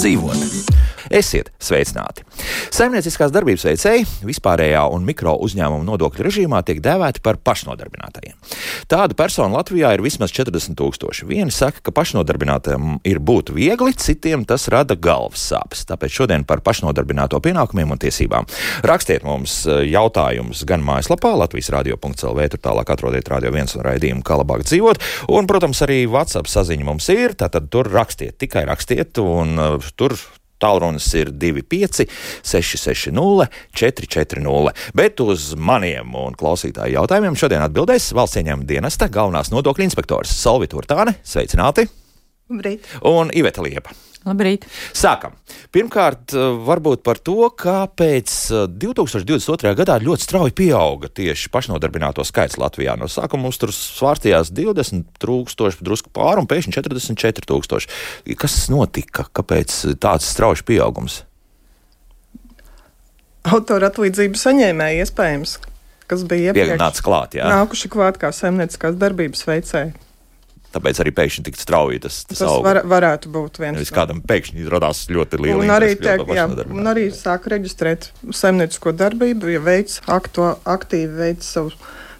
labāk dzīvot. Esiet sveicināti! Saimnieciskās darbības veicēji vispārējā un mikro uzņēmuma nodokļu režīmā tiek dēvēti par pašnodarbinātajiem. Tādu personu Latvijā ir vismaz 40 tūkstoši. Vieni saka, ka pašnodarbinātajiem ir būt viegli, citiem tas rada galvas sāpes. Tāpēc šodien par pašnodarbināto pienākumiem un tiesībām. Rakstiet mums eh, jautājumus gan mājaslapā Latvijas radio.clv, tur tālāk atrodiet radio viens un raidījumu, kā labāk dzīvot. Un, protams, arī WhatsApp saziņa mums ir, tātad tur rakstiet, tikai rakstiet, un uh, tur Tālrunis ir 25, 660, 440. Bet uz maniem un klausītāju jautājumiem šodien atbildēs valsts ieņēmuma dienesta galvenās nodokļu inspektors Salvita Urtāne. Sveicināti! Labrīt. Un Iveta Liepa. Labrīt! Sākam! Pirmkārt, eh, varbūt par to, kāpēc 2022. Eh, gadā ļoti strauji pieauga tieši pašnodarbināto skaits Latvijā. No sākuma mums tur svārstījās 20 tūkstoši, drusku pāri, un pēkšņi 44 tūkstoši. Kas notika? Kāpēc tāds strauji pieaugums? Autora atlīdzību saņēmēji iespējams, kas bija iepriekš klāt, jā. nākuši klāt kā saimnieciskās darbības veicēji. Tāpēc arī pēkšņi tik strauji tas, tas, tas var, varētu būt viens. Nevis kādam pēkšņi radās ļoti liela un arī, tiek, jā, un arī sāk reģistrēt saimniecisko darbību, ja veids aktu, aktīvi veids savu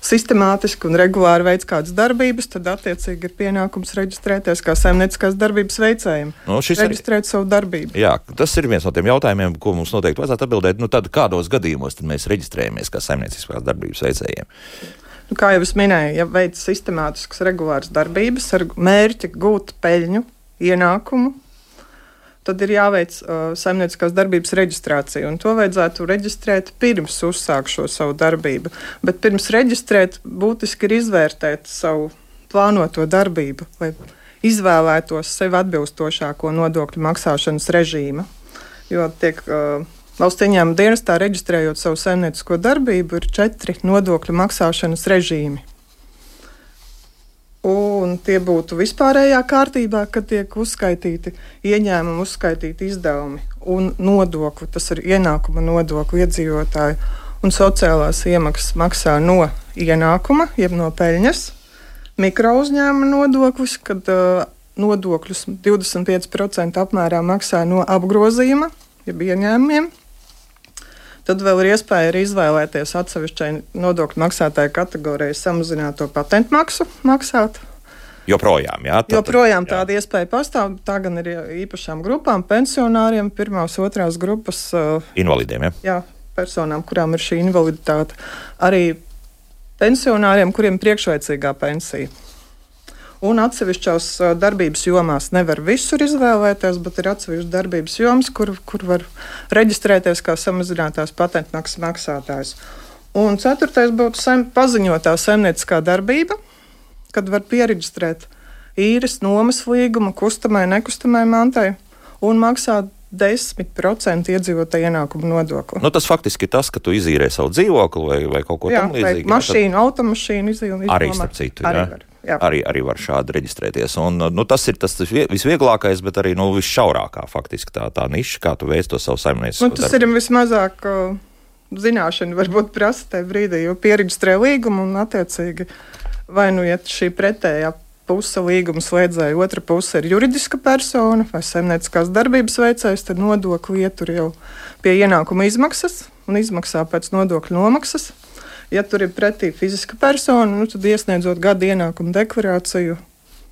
sistemātiski un regulāri veids kādas darbības, tad attiecīgi ir pienākums reģistrēties kā saimnieciskās darbības veicējiem. No, nu, reģistrēt arī, savu darbību. Jā, tas ir viens no tiem jautājumiem, ko mums noteikti vajadzētu atbildēt. Nu, tad kādos gadījumos tad mēs reģistrējamies kā saimnieciskās darbības veicējiem? Nu, kā jau es minēju, ja veids sistemātiskas, regulāras darbības ar mērķi gūt peļņu, ienākumu, tad ir jāveic uh, saimnieciskās darbības reģistrācija. To vajadzētu reģistrēt pirms uzsākt šo savu darbību. Bet pirms reģistrēt, būtiski ir izvērtēt savu plānoto darbību, lai izvēlētos sev atbilstošāko nodokļu maksāšanas režīmu. Jo tiek uh, Valsts ieņēmuma dienestā reģistrējot savu saimniecisko darbību, ir četri nodokļu maksāšanas režīmi. Un tie būtu vispārējā kārtībā, kad tiek uzskaitīti ieņēmumi, uzskaitīti izdevumi un nodokļi. Tas ir ienākuma nodokļu iedzīvotāju un sociālās iemaksas maksā no ienākuma, jeb no peļņas. Mikro uzņēmuma nodoklis, kad uh, nodokļus 25% apmērā maksā no apgrozījuma, jeb ieņēmumiem. Tad vēl ir iespēja arī izvēlēties atsevišķai nodokļu maksātāju kategorijai samazināto patentu maksu maksāt. Joprojām, jā, tad, Joprojām jā. tāda iespēja pastāv. Tā gan ir īpašām grupām, pensionāriem, pirmās, otrās grupas uh, invalidiem. Jā. jā, personām, kurām ir šī invaliditāte. Arī pensionāriem, kuriem ir priekšlaicīgā pensija un atsevišķās darbības jomās nevar visur izvēlēties, bet ir atsevišķas darbības jomas, kur, kur var reģistrēties kā samazinātās patentmaksas maksātājs. Un ceturtais būtu saim, paziņotā saimnieciskā darbība, kad var pieregistrēt īres, nomas līgumu kustamai, nekustamai mantai un maksāt 10% iedzīvotāju ienākumu nodokli. Nu, tas faktiski ir tas, ka tu izīrē savu dzīvokli vai, vai kaut ko tamlīdzīgu. Mašīnu, tad... automašīnu izīrē. Arī starp citu. Arī jā. Var. Jā. Arī, arī var šādi reģistrēties. Un, nu, tas ir tas visvieglākais, bet arī nu, visšaurākā faktiski tā, tā niša, kā tu veic to savu saimniecisko. Nu, tas darbu. ir vismazāk zināšana, varbūt prasa tajā brīdī, jo pieregistrē līgumu un attiecīgi vai nu iet šī pretējā puse līguma slēdzēja, otra puse ir juridiska persona vai saimnieciskās darbības veicējs, tad nodokli ietur jau pie ienākuma izmaksas un izmaksā pēc nodokļu nomaksas. Ja tur ir pretī fiziska persona, nu, tad iesniedzot gada ienākumu deklarāciju,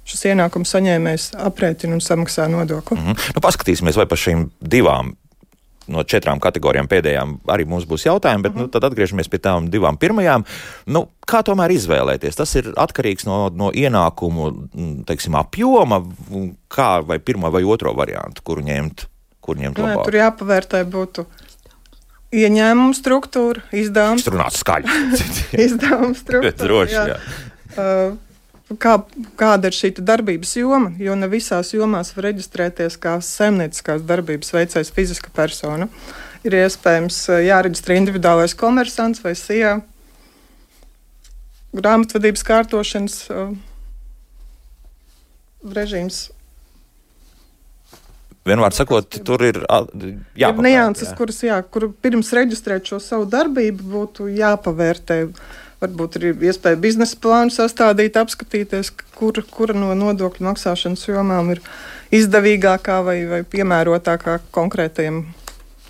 šis ienākuma saņēmējs aprēķina un samaksā nodokli. Mm -hmm. nu, paskatīsimies, vai par šīm divām no četrām kategorijām pēdējām arī mums būs jautājumi, bet mm -hmm. nu, mhm. tad atgriežamies pie tām divām pirmajām. Nu, kā tomēr izvēlēties? Tas ir atkarīgs no, no ienākumu teiksim, apjoma, kā vai pirmo vai otro variantu, kuru ņemt. Kur ņemt Nē, tur jāpavērtē būtu ieņēmumu struktūra, runāts skaļi. izdevuma struktūra. Droši, jā. Jā. Uh, kā, kāda ir šī darbības joma, jo ne visās jomās var reģistrēties kā saimnieciskās darbības veicējs fiziska persona. Ir iespējams eh, jāreģistrē individuālais komersants vai SIA grāmatvedības kārtošanas uh, režīms. Vienmēr sakot, tur ir jāpavērtē. Ir nianses, kuras, jā, kur pirms reģistrēt šo savu darbību būtu jāpavērtē Varbūt ir iespēja biznesa plānu sastādīt, apskatīties, kura, kura no nodokļu maksāšanas jomām ir izdevīgākā vai, vai piemērotākā konkrētajam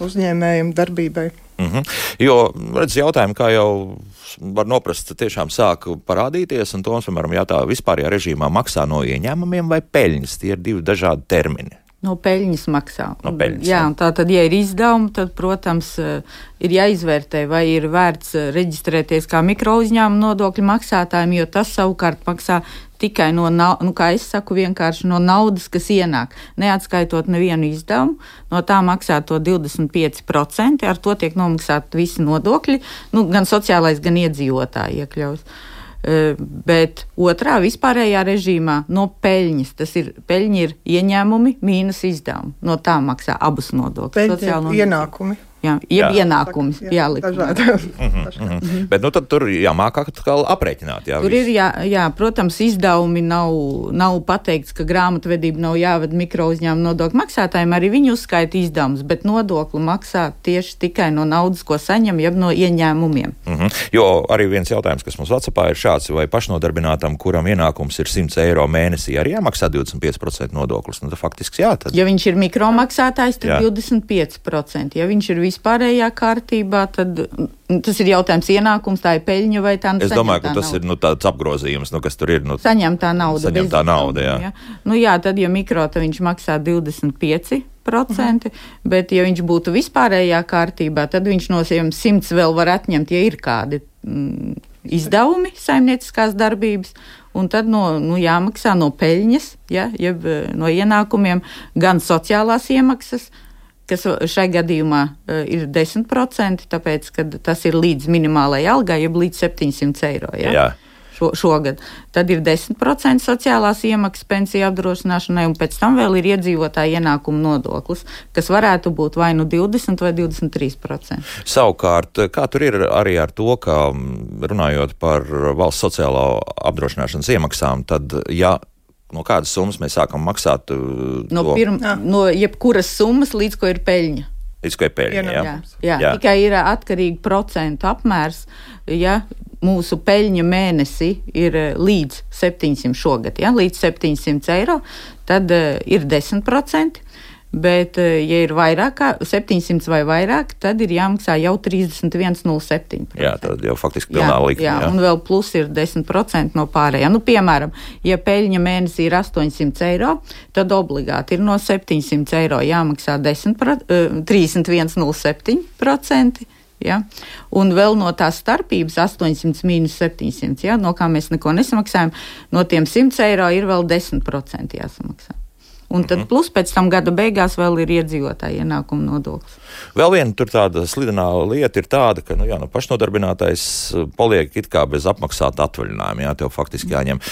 uzņēmējiem darbībai. Mm -hmm. Jo, redz, jautājumi, kā jau var noprast, tiešām sāk parādīties, un to, piemēram, jautā, vispārējā režīmā maksā no ieņēmumiem vai peļņas. Tie ir divi dažādi termini. No peļņas maksā. No peļņas, jā, jā. tā tad, ja ir izdevumi, tad, protams, eh, ir jāizvērtē, vai ir vērts eh, reģistrēties kā mikro uzņēmuma nodokļu maksātājiem, jo tas savukārt maksā tikai no, nu, kā es saku, vienkārši no naudas, kas ienāk, neatskaitot nevienu izdevumu. No tā maksā to 25%, ar to tiek nomaksāti visi nodokļi, nu, gan sociālais, gan iedzīvotāji iekļaus. Bet otrā vispārējā režīmā no peļņas, tas ir peļņa ir ieņēmumi mīnus izdevumi. No tā maksā abus nodokļus. Ir ienākumi. Jā, jeb jā. ienākums jā, jāliek. Dažādi. mm -hmm. Bet nu, tur jāmāk atkal aprēķināt. Jā, tur visu. ir, jā, jā, protams, izdevumi nav, nav pateikts, ka grāmatvedība nav jāved mikro uzņēmumu nodokļu maksātājiem. Arī viņi uzskaita izdevumus, bet nodokli maksā tieši tikai no naudas, ko saņem, jeb no ieņēmumiem. Mm -hmm. Jo arī viens jautājums, kas mums Vācijā ir šāds, vai pašnodarbinātam, kuram ienākums ir 100 eiro mēnesī, arī jāmaksā 25% nodoklis. Nu, faktiski jā. Tad... Ja viņš ir mikromaksātājs, tad jā. 25%. Ja viņš ir vispārējā kārtībā, tad mm, tas ir jautājums ienākums, tā ir peļņa vai tā nav. Es domāju, ka tas nauda. ir nu, tāds apgrozījums, nu, kas tur ir. Nu, saņemtā nauda. Saņemtā nauda, jā. jā. Nu, jā, tad, ja mikro, tad viņš maksā 25. Procenti, mhm. bet, ja viņš būtu vispārējā kārtībā, tad viņš no 100 vēl var atņemt, ja ir kādi mm, izdevumi saimnieciskās darbības, un tad no, nu, jāmaksā no peļņas, ja, jeb no ienākumiem gan sociālās iemaksas, uh, kas šai gadījumā uh, ir 10%, tāpēc, ka tas ir līdz minimālajai algai, jeb līdz 700 eiro. Ja? Jā. Šo, šogad. Tad ir 10% sociālās iemaksas pensiju apdrošināšanai, un pēc tam vēl ir iedzīvotāja ienākuma nodoklis, kas varētu būt vai nu 20 vai 23%. Savukārt, kā tur ir arī ar to, ka runājot par valsts sociālā apdrošināšanas iemaksām, tad, ja no kādas summas mēs sākam maksāt? Uh, no, to? pirm, no jebkuras summas, līdz ko ir peļņa. Līdz ko ir peļņa. Jā, jā. jā. jā. tikai ir atkarīgi procentu apmērs. Ja mūsu peļņa mēnesī ir uh, līdz 700 šogad, ja, līdz 700 eiro, tad uh, ir 10%. Bet, eh, ja ir vairāk kā 700 vai vairāk, tad ir jāmaksā jau 31,07%. Jā, tad jau faktiski pilnā likme. Jā, jā, un vēl plus ir 10% no pārējā. Nu, piemēram, ja peļņa mēnesī ir 800 eiro, tad obligāti ir no 700 eiro jāmaksā 10, 31,07%. Ja? Un vēl no tās starpības 800 mīnus 700, ja? no kā mēs neko nesamaksājam, no tiem 100 eiro ir vēl 10% jāsamaksā. Un tad, mhm. plus pēc tam gada beigās vēl ir iedzīvotāja ienākuma nodoklis. Vēl viena tur tāda slidenā lieta ir tāda, ka nu, jā, nu, pašnodarbinātais uh, paliek it kā bez apmaksāta atvaļinājuma. Jā, tev faktiski jāņem.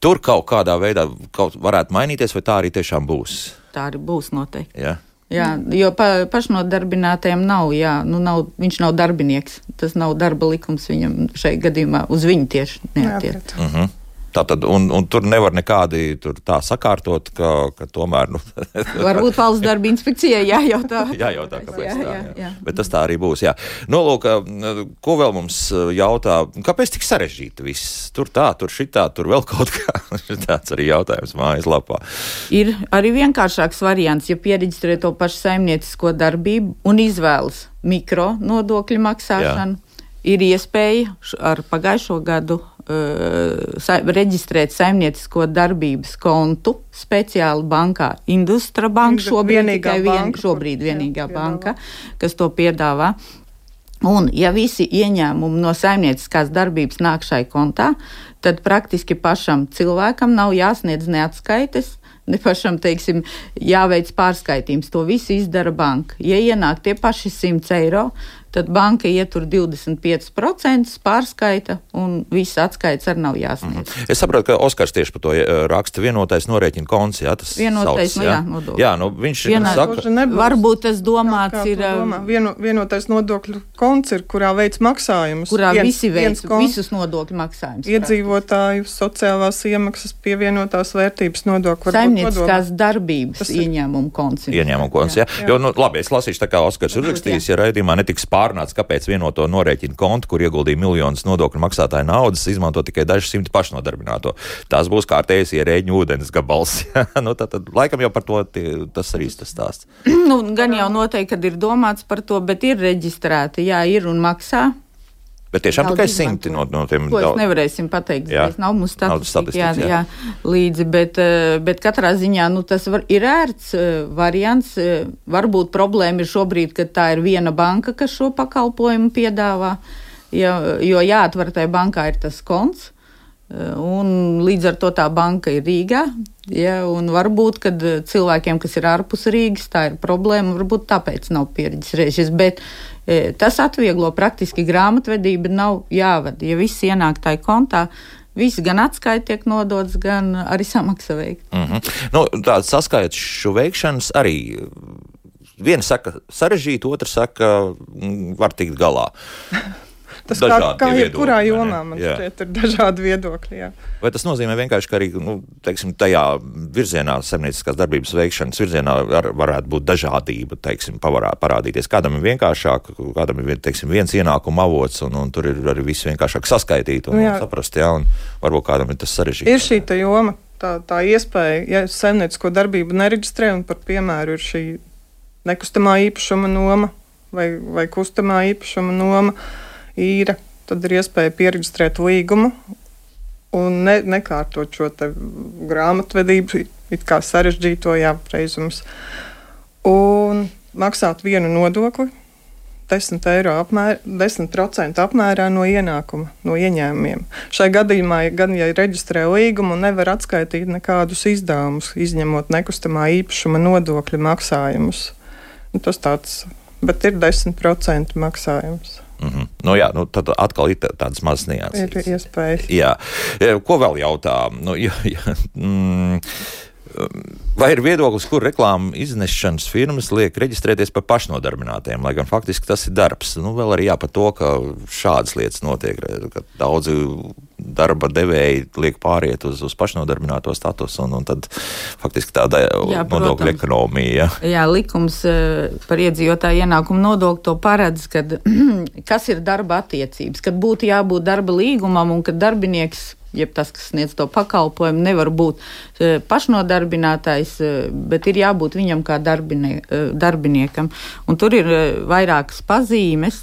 Tur kaut kādā veidā kaut varētu mainīties, vai tā arī tiešām būs? Tā arī būs noteikti. Jā. Jā, jo pa, pašnodarbinātajam nav, jā, nu nav, viņš nav darbinieks. Tas nav darba likums viņam šai gadījumā uz viņu tieši neatiec. Uh -huh. Tātad, un, un tur nevar nekādi tur tā sakārtot, ka, ka tomēr. Nu, Varbūt valsts darba inspekcijai jājautā. jājautā, kāpēc jā, tā. Jā, jā. Bet tas tā arī būs. Jā. Nu, lūk, ko vēl mums jautā? Kāpēc tik sarežģīti viss? Tur tā, tur šitā, tur vēl kaut kā. Tāds arī jautājums mājaslapā. Ir arī vienkāršāks variants, ja pieregistrē to pašu saimniecisko darbību un izvēlas mikro nodokļu maksāšanu. Jā. Ir iespēja ar pagājušo gadu sa reģistrēt saimniecisko darbības kontu speciāli bankā. Industra banka šobrīd vienīgā tikai vien, banka, šobrīd vienīgā jā, banka, kas to piedāvā. Un, ja visi ieņēmumi no saimnieciskās darbības nāk šai kontā, tad praktiski pašam cilvēkam nav jāsniedz neatskaites, ne pašam, teiksim, jāveic pārskaitījums. To visu izdara banka. Ja ienāk tie paši 100 eiro, tad banka ietur 25% pārskaita un viss atskaits arī nav jāsniedz. Mm -hmm. Es saprotu, ka Oskars tieši par to raksta vienotais norēķina konts, jā, tas vienotais, sauc, nu, jā, nodokļu. Jā, nu viņš Vienā, saka, varbūt tas domāts kā, kā ir. Domā? Vieno, vienotais nodokļu konts ir, kurā veids maksājumus. Kurā viens, visi veids visus nodokļu maksājumus. Iedzīvotāju sociālās iemaksas pievienotās vērtības nodokļu. Saimnieciskās darbības ieņēmumu konts. Ieņēmumu konts, jā. jā. jā. Jo, nu, labi, es lasīšu tā kā Oskars uzrakstījis, ja raidījumā netiks pār pārnāca, kāpēc vienoto norēķinu kontu, kur ieguldīja miljonus nodokļu maksātāju naudas, izmanto tikai daži simti pašnodarbināto. Tas būs kārtējs ierēģiņu ūdens gabals. nu, tad, tad laikam jau par to tie, tas arī tas stāsts. nu, gan jau noteikti, kad ir domāts par to, bet ir reģistrēti, jā, ir un maksā. Bet tiešām tikai simti no, no tiem ko daudz... nevarēsim pateikt. Jā. Nav mums statistika, jā, jā. jā, līdzi, bet, eh, bet katrā ziņā nu, tas var, ir ērts eh, variants. Eh, varbūt problēma ir šobrīd, ka tā ir viena banka, kas šo pakalpojumu piedāvā, ja, jo jāatver tajā bankā ir tas konts. Un līdz ar to tā banka ir Rīgā. Ja, varbūt, kad cilvēkiem, kas ir ārpus Rīgas, tā ir problēma, varbūt tāpēc nav pieredzējis. Bet E, tas atvieglo praktiski grāmatvedību, nav jāvada. Ja viss ienāk tajā kontā, Viss gan atskaita tiek nodots, gan arī samaksa veikta. Mm -hmm. nu, Tādas saskaišu veikšanas arī viena saka sarežģīta, otra saka, mm, var tikt galā. Tas kā, kā jebkurā jomā man šķiet, ir dažādi viedokļi. Jā. Vai tas nozīmē vienkārši, ka arī nu, teiksim, tajā virzienā, saimnieciskās darbības veikšanas virzienā var, varētu būt dažādība, teiksim, pavarā, parādīties. Kādam ir vienkāršāk, kādam ir teiksim, viens ienākuma avots, un, un tur ir arī viss vienkāršāk saskaitīt un, un saprast, jā, un varbūt kādam ir tas sarežģīti. Ir šī joma. Tā, tā iespēja, ja saimniecisko darbību nereģistrē, un par piemēru ir šī nekustamā īpašuma noma vai, vai kustamā īpašuma noma, uh, īra, tad ir iespēja pierakstīt līgumu un ne, nekārtot šo grāmatvedību, it kā sarežģīto jāpreizums, un maksāt vienu nodokli. 10, apmēr, 10% apmērā no ienākuma, no ieņēmumiem. Šai gadījumā, gan ja reģistrē līgumu, nevar atskaitīt nekādus izdevumus, izņemot nekustamā īpašuma nodokļu maksājumus. Nu, tas tāds, bet ir 10% maksājums. Mm -hmm. nu, jā, nu, tad atkal ir tādas mazas nianses. Ir iespējas. Jā. Ko vēl jautā? Nu, jā, jā, mm, Vai ir viedoklis, kur reklāmas iznešanas firmas liek reģistrēties par pašnodarbinātiem, lai gan faktiski tas ir darbs? Nu, vēl arī jā, par to, ka šādas lietas notiek, ka daudzi darba devēji liek pāriet uz, uz pašnodarbināto statusu, un, un tad faktiski tāda nodokļu ekonomija. Jā. jā, likums eh, par iedzīvotāju ienākumu nodokli to paredz, kad, kas ir darba attiecības, kad būtu jābūt darba līgumam un kad darbinieks jeb tas, kas sniedz to pakalpojumu, nevar būt e, pašnodarbinātais, e, bet ir jābūt viņam kā e, darbiniekam. Un tur ir vairākas pazīmes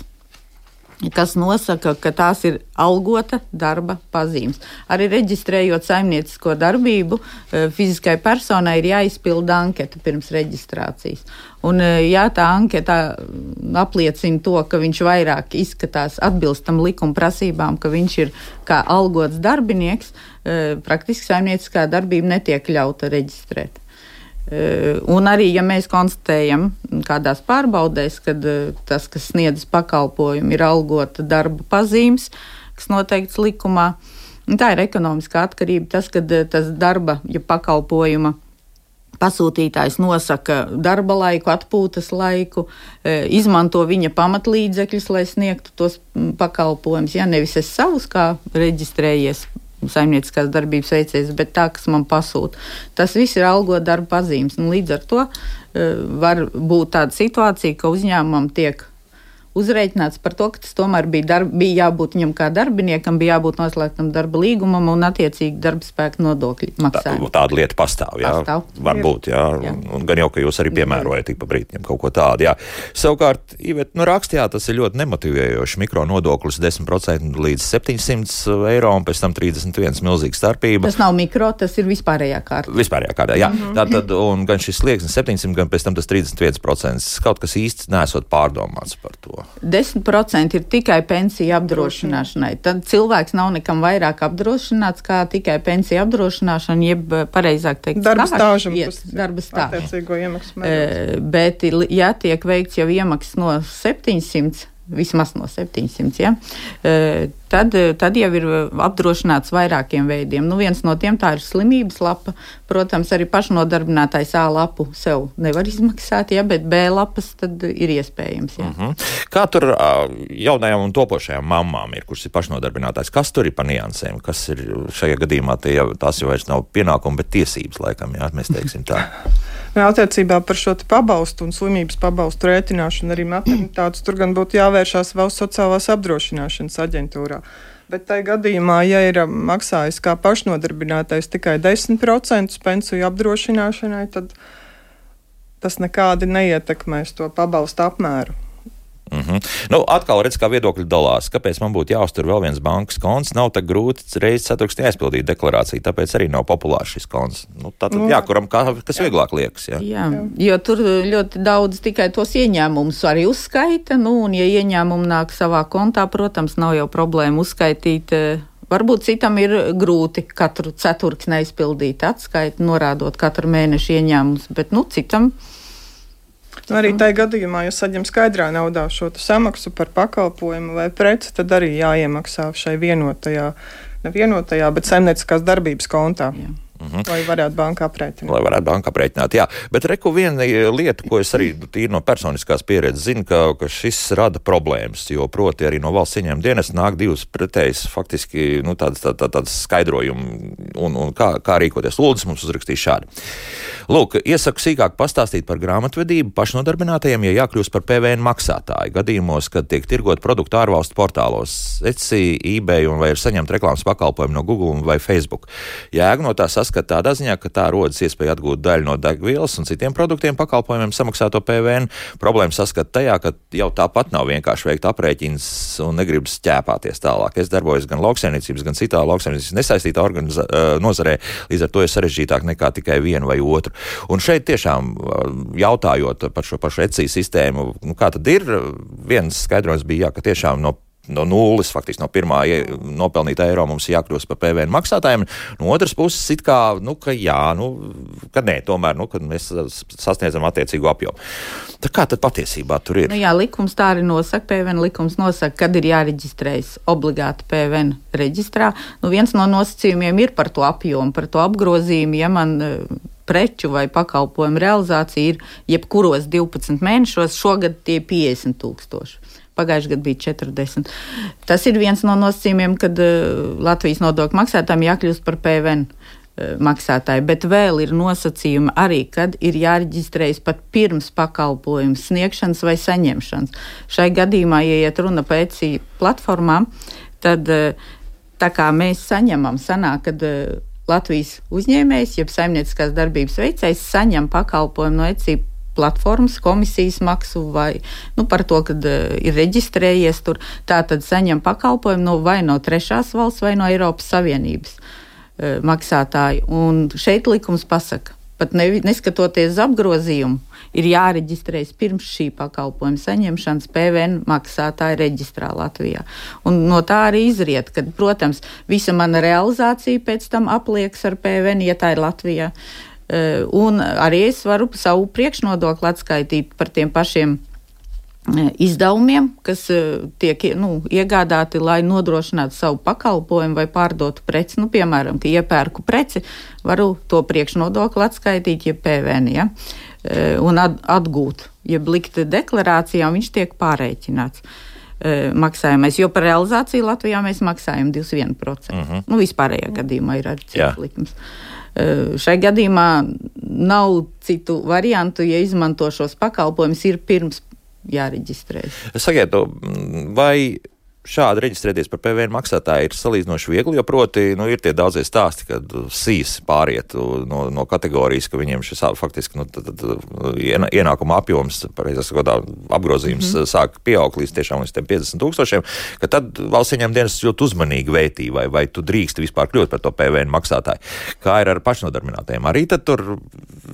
kas nosaka, ka tās ir algota darba pazīmes. Arī reģistrējot saimniecisko darbību, fiziskai personai ir jāizpilda anketa pirms reģistrācijas. Un, e, ja tā anketa apliecina to, ka viņš vairāk izskatās atbilstam likuma prasībām, ka viņš ir kā algots darbinieks, e, praktiski saimnieciskā darbība netiek ļauta reģistrēt. E, un arī, ja mēs konstatējam kādās pārbaudēs, ka tas, kas sniedz pakalpojumu, ir algota darba pazīmes, kas noteikts likumā, tā ir ekonomiskā atkarība. Tas, ka tas darba, ja pakalpojuma Pasūtītājs nosaka darba laiku, atpūtas laiku, izmanto viņa pamatlīdzekļus, lai sniegtu tos pakalpojumus. Ja nevis es savus kā reģistrējies saimnieciskās darbības veicējs, bet tā, kas man pasūta. Tas viss ir algot darba pazīmes. Un līdz ar to e, var būt tāda situācija, ka uzņēmumam tiek uzreikināts par to, ka tas tomēr bija, darb, bija jābūt viņam kā darbiniekam, bija jābūt noslēgtam darba līgumam un attiecīgi darba spēka nodokļu maksājumam. Tā, tāda lieta pastāv. Jā, pastāv. varbūt. Jā. Jā. Un gan jau, ka jūs arī piemērojat ik pa brīdim kaut ko tādu. Jā. Savukārt, Ivet, nu, rakstījā tas ir ļoti nemotivējoši. Mikronodoklis 10% līdz 700 eiro un pēc tam 31 milzīga starpība. Tas nav mikro, tas ir vispārējā kārta. Vispārējā kārta, jā. Mm -hmm. Tātad, un gan šis slieksnis 700, gan pēc tam tas 31%. Kaut kas īsti nesot pārdomāts par to. 10% ir tikai pensiju apdrošināšanai. Tad cilvēks nav nekam vairāk apdrošināts kā tikai pensiju apdrošināšana, jeb pareizāk teikt, darba stāžam. Darba stāžam. E, bet, ja tiek veikts jau iemaksas no 700 vismaz no 700. Ja? E, tad, tad jau ir apdrošināts vairākiem veidiem. Nu, viens no tiem ir slimības lapa. Protams, arī pašnodarbinātais A lapu sev nevar izmaksāt, ja, bet B lapas ir iespējams. Ja. Uh mhm. -huh. Kā tur jaunajām un topošajām mamām ir, kuras ir pašnodarbinātājs? Kas tur ir pa niansēm? Kas ir šajā gadījumā? Jau, tās jau vairs nav pienākumi, bet tiesības laikam, jā, mēs teiksim tā. Attiecībā par šo pabalstu un slimības pabalstu rēķināšanu arī maternitātes tur gan būtu jāvēršās valsts sociālās apdrošināšanas aģentūrā. Bet tajā gadījumā, ja ir maksājis kā pašnodarbinātais tikai 10% pensiju apdrošināšanai, tad tas nekādi neietekmēs to pabalstu apmēru. Mm -hmm. nu, atkal redz, kā viedokļi dalās. Kāpēc man būtu jāuztur vēl viens bankas konts? Nav tā grūti reizes ceturksnī aizpildīt deklarāciju, tāpēc arī nav populārs šis konts. Nu, tā tad nu, jā, kuram kā, kas jā. vieglāk liekas. Jā. Jā, jo tur ļoti daudz tikai tos ieņēmumus arī uzskaita. Nu, un, ja ieņēmumi nāk savā kontā, protams, nav jau problēma uzskaitīt. Eh, varbūt citam ir grūti katru ceturksni aizpildīt atskaiti, norādot katru mēnešu ieņēmumus, bet nu, citam Nu, arī tajā gadījumā, ja saņem skaidrā naudā šo samaksu par pakalpojumu vai preci, tad arī jāiemaksā šai vienotajā, nevienotajā, bet saimnieciskās darbības kontā. Jā. -hmm. Lai varētu banka aprēķināt. Lai varētu banka aprēķināt, jā. Bet reku viena lieta, ko es arī tīri no personiskās pieredzes zinu, ka, ka šis rada problēmas, jo proti arī no valsts ieņēmuma dienas nāk divas pretējas faktiski nu, tādas, tā, tā, tādas skaidrojumi un, un kā, kā rīkoties. Lūdzu, mums uzrakstīja šādi. Lūk, iesaku sīkāk pastāstīt par grāmatvedību pašnodarbinātajiem, ja jākļūst par PVN maksātāju. Gadījumos, kad tiek tirgot produktu ārvalstu portālos, Etsy, eBay un vai ir saņemt reklāmas pakalpojumu no Google vai Facebook. Jēga no tā saskata tādā ziņā, ka tā rodas iespēja atgūt daļu no degvielas un citiem produktiem pakalpojumiem samaksāto PVN. Problēma saskata tajā, ka jau tāpat nav vienkārši veikt aprēķins un negribas ķēpāties tālāk. Es darbojos gan lauksaimniecības, gan citā lauksaimniecības nesaistītā nozarē, līdz ar to ir sarežģītāk nekā tikai vienu vai otru. Un šeit tiešām jautājot par šo pašu ECI sistēmu, nu, kā tad ir, viens skaidrojums bija, jā, ka tiešām no no nulles, faktiski no pirmā nopelnīta eiro mums jākļūst par PVN maksātājiem. No otras puses, it kā, nu, ka jā, nu, ka nē, tomēr, nu, kad mēs sasniedzam attiecīgo apjomu. Tā kā tad patiesībā tur ir? Nu, jā, likums tā arī nosaka, PVN likums nosaka, kad ir jāreģistrējas obligāti PVN reģistrā. Nu, viens no nosacījumiem ir par to apjomu, par to apgrozījumu, ja man preču vai pakalpojumu realizācija ir jebkuros 12 mēnešos, šogad tie 50 tūkstoši. Pagājušajā gadā bija 40. Tas ir viens no nosacījumiem, kad uh, Latvijas nodokļu maksātājiem jākļūst par PVN uh, maksātāju, bet vēl ir nosacījumi arī, kad ir jāreģistrējas pat pirms pakalpojumu sniegšanas vai saņemšanas. Šai gadījumā, ja iet runa pēc platformām, tad uh, tā kā mēs saņemam, sanāk, kad Latvijas uzņēmējs, jeb saimnieciskās darbības veicējs saņem pakalpojumu no ECI platformas komisijas maksu vai nu, par to, ka uh, ir reģistrējies tur. Tā tad saņem pakalpojumu no vai no trešās valsts vai no Eiropas Savienības uh, maksātāju. Un šeit likums pasaka, pat ne, neskatoties uz apgrozījumu, ir jāreģistrējas pirms šī pakalpojuma saņemšanas PVN maksātāja reģistrā Latvijā. Un no tā arī izriet, ka, protams, visa mana realizācija pēc tam apliekas ar PVN, ja tā ir Latvijā. Uh, Eh, un arī es varu savu priekšnodokli atskaitīt par tiem pašiem eh, izdevumiem, kas eh, tiek nu, iegādāti, lai nodrošinātu savu pakalpojumu vai pārdotu preci. Nu, piemēram, ka iepērku preci, varu to priekšnodokli atskaitīt, ja PVN, ja, un atgūt, ja likt deklarācijā, viņš tiek pārreikināts maksājumais, jo par realizāciju Latvijā mēs maksājam 21%. Uh -huh. Nu, vispārējā gadījumā ir arī cits likums. Uh, Eh, šai gadījumā nav citu variantu, ja izmanto šos pakalpojumus, ir pirms jāreģistrējas. Sakiet, vai šādi reģistrēties par PVN maksātāju ir salīdzinoši viegli, jo proti nu, ir tie daudzie stāsti, kad sīs pāriet no, no kategorijas, ka viņiem šis faktiski nu, tad, tad, ienākuma apjoms, pareizāk sakot, apgrozījums mm -hmm. sāk pieaugt līdz tiešām līdz 50 tūkstošiem, ka tad valsts ieņem dienas ļoti uzmanīgi vērtī, vai, vai tu drīkst vispār kļūt par to PVN maksātāju. Kā ir ar pašnodarbinātiem? Arī tur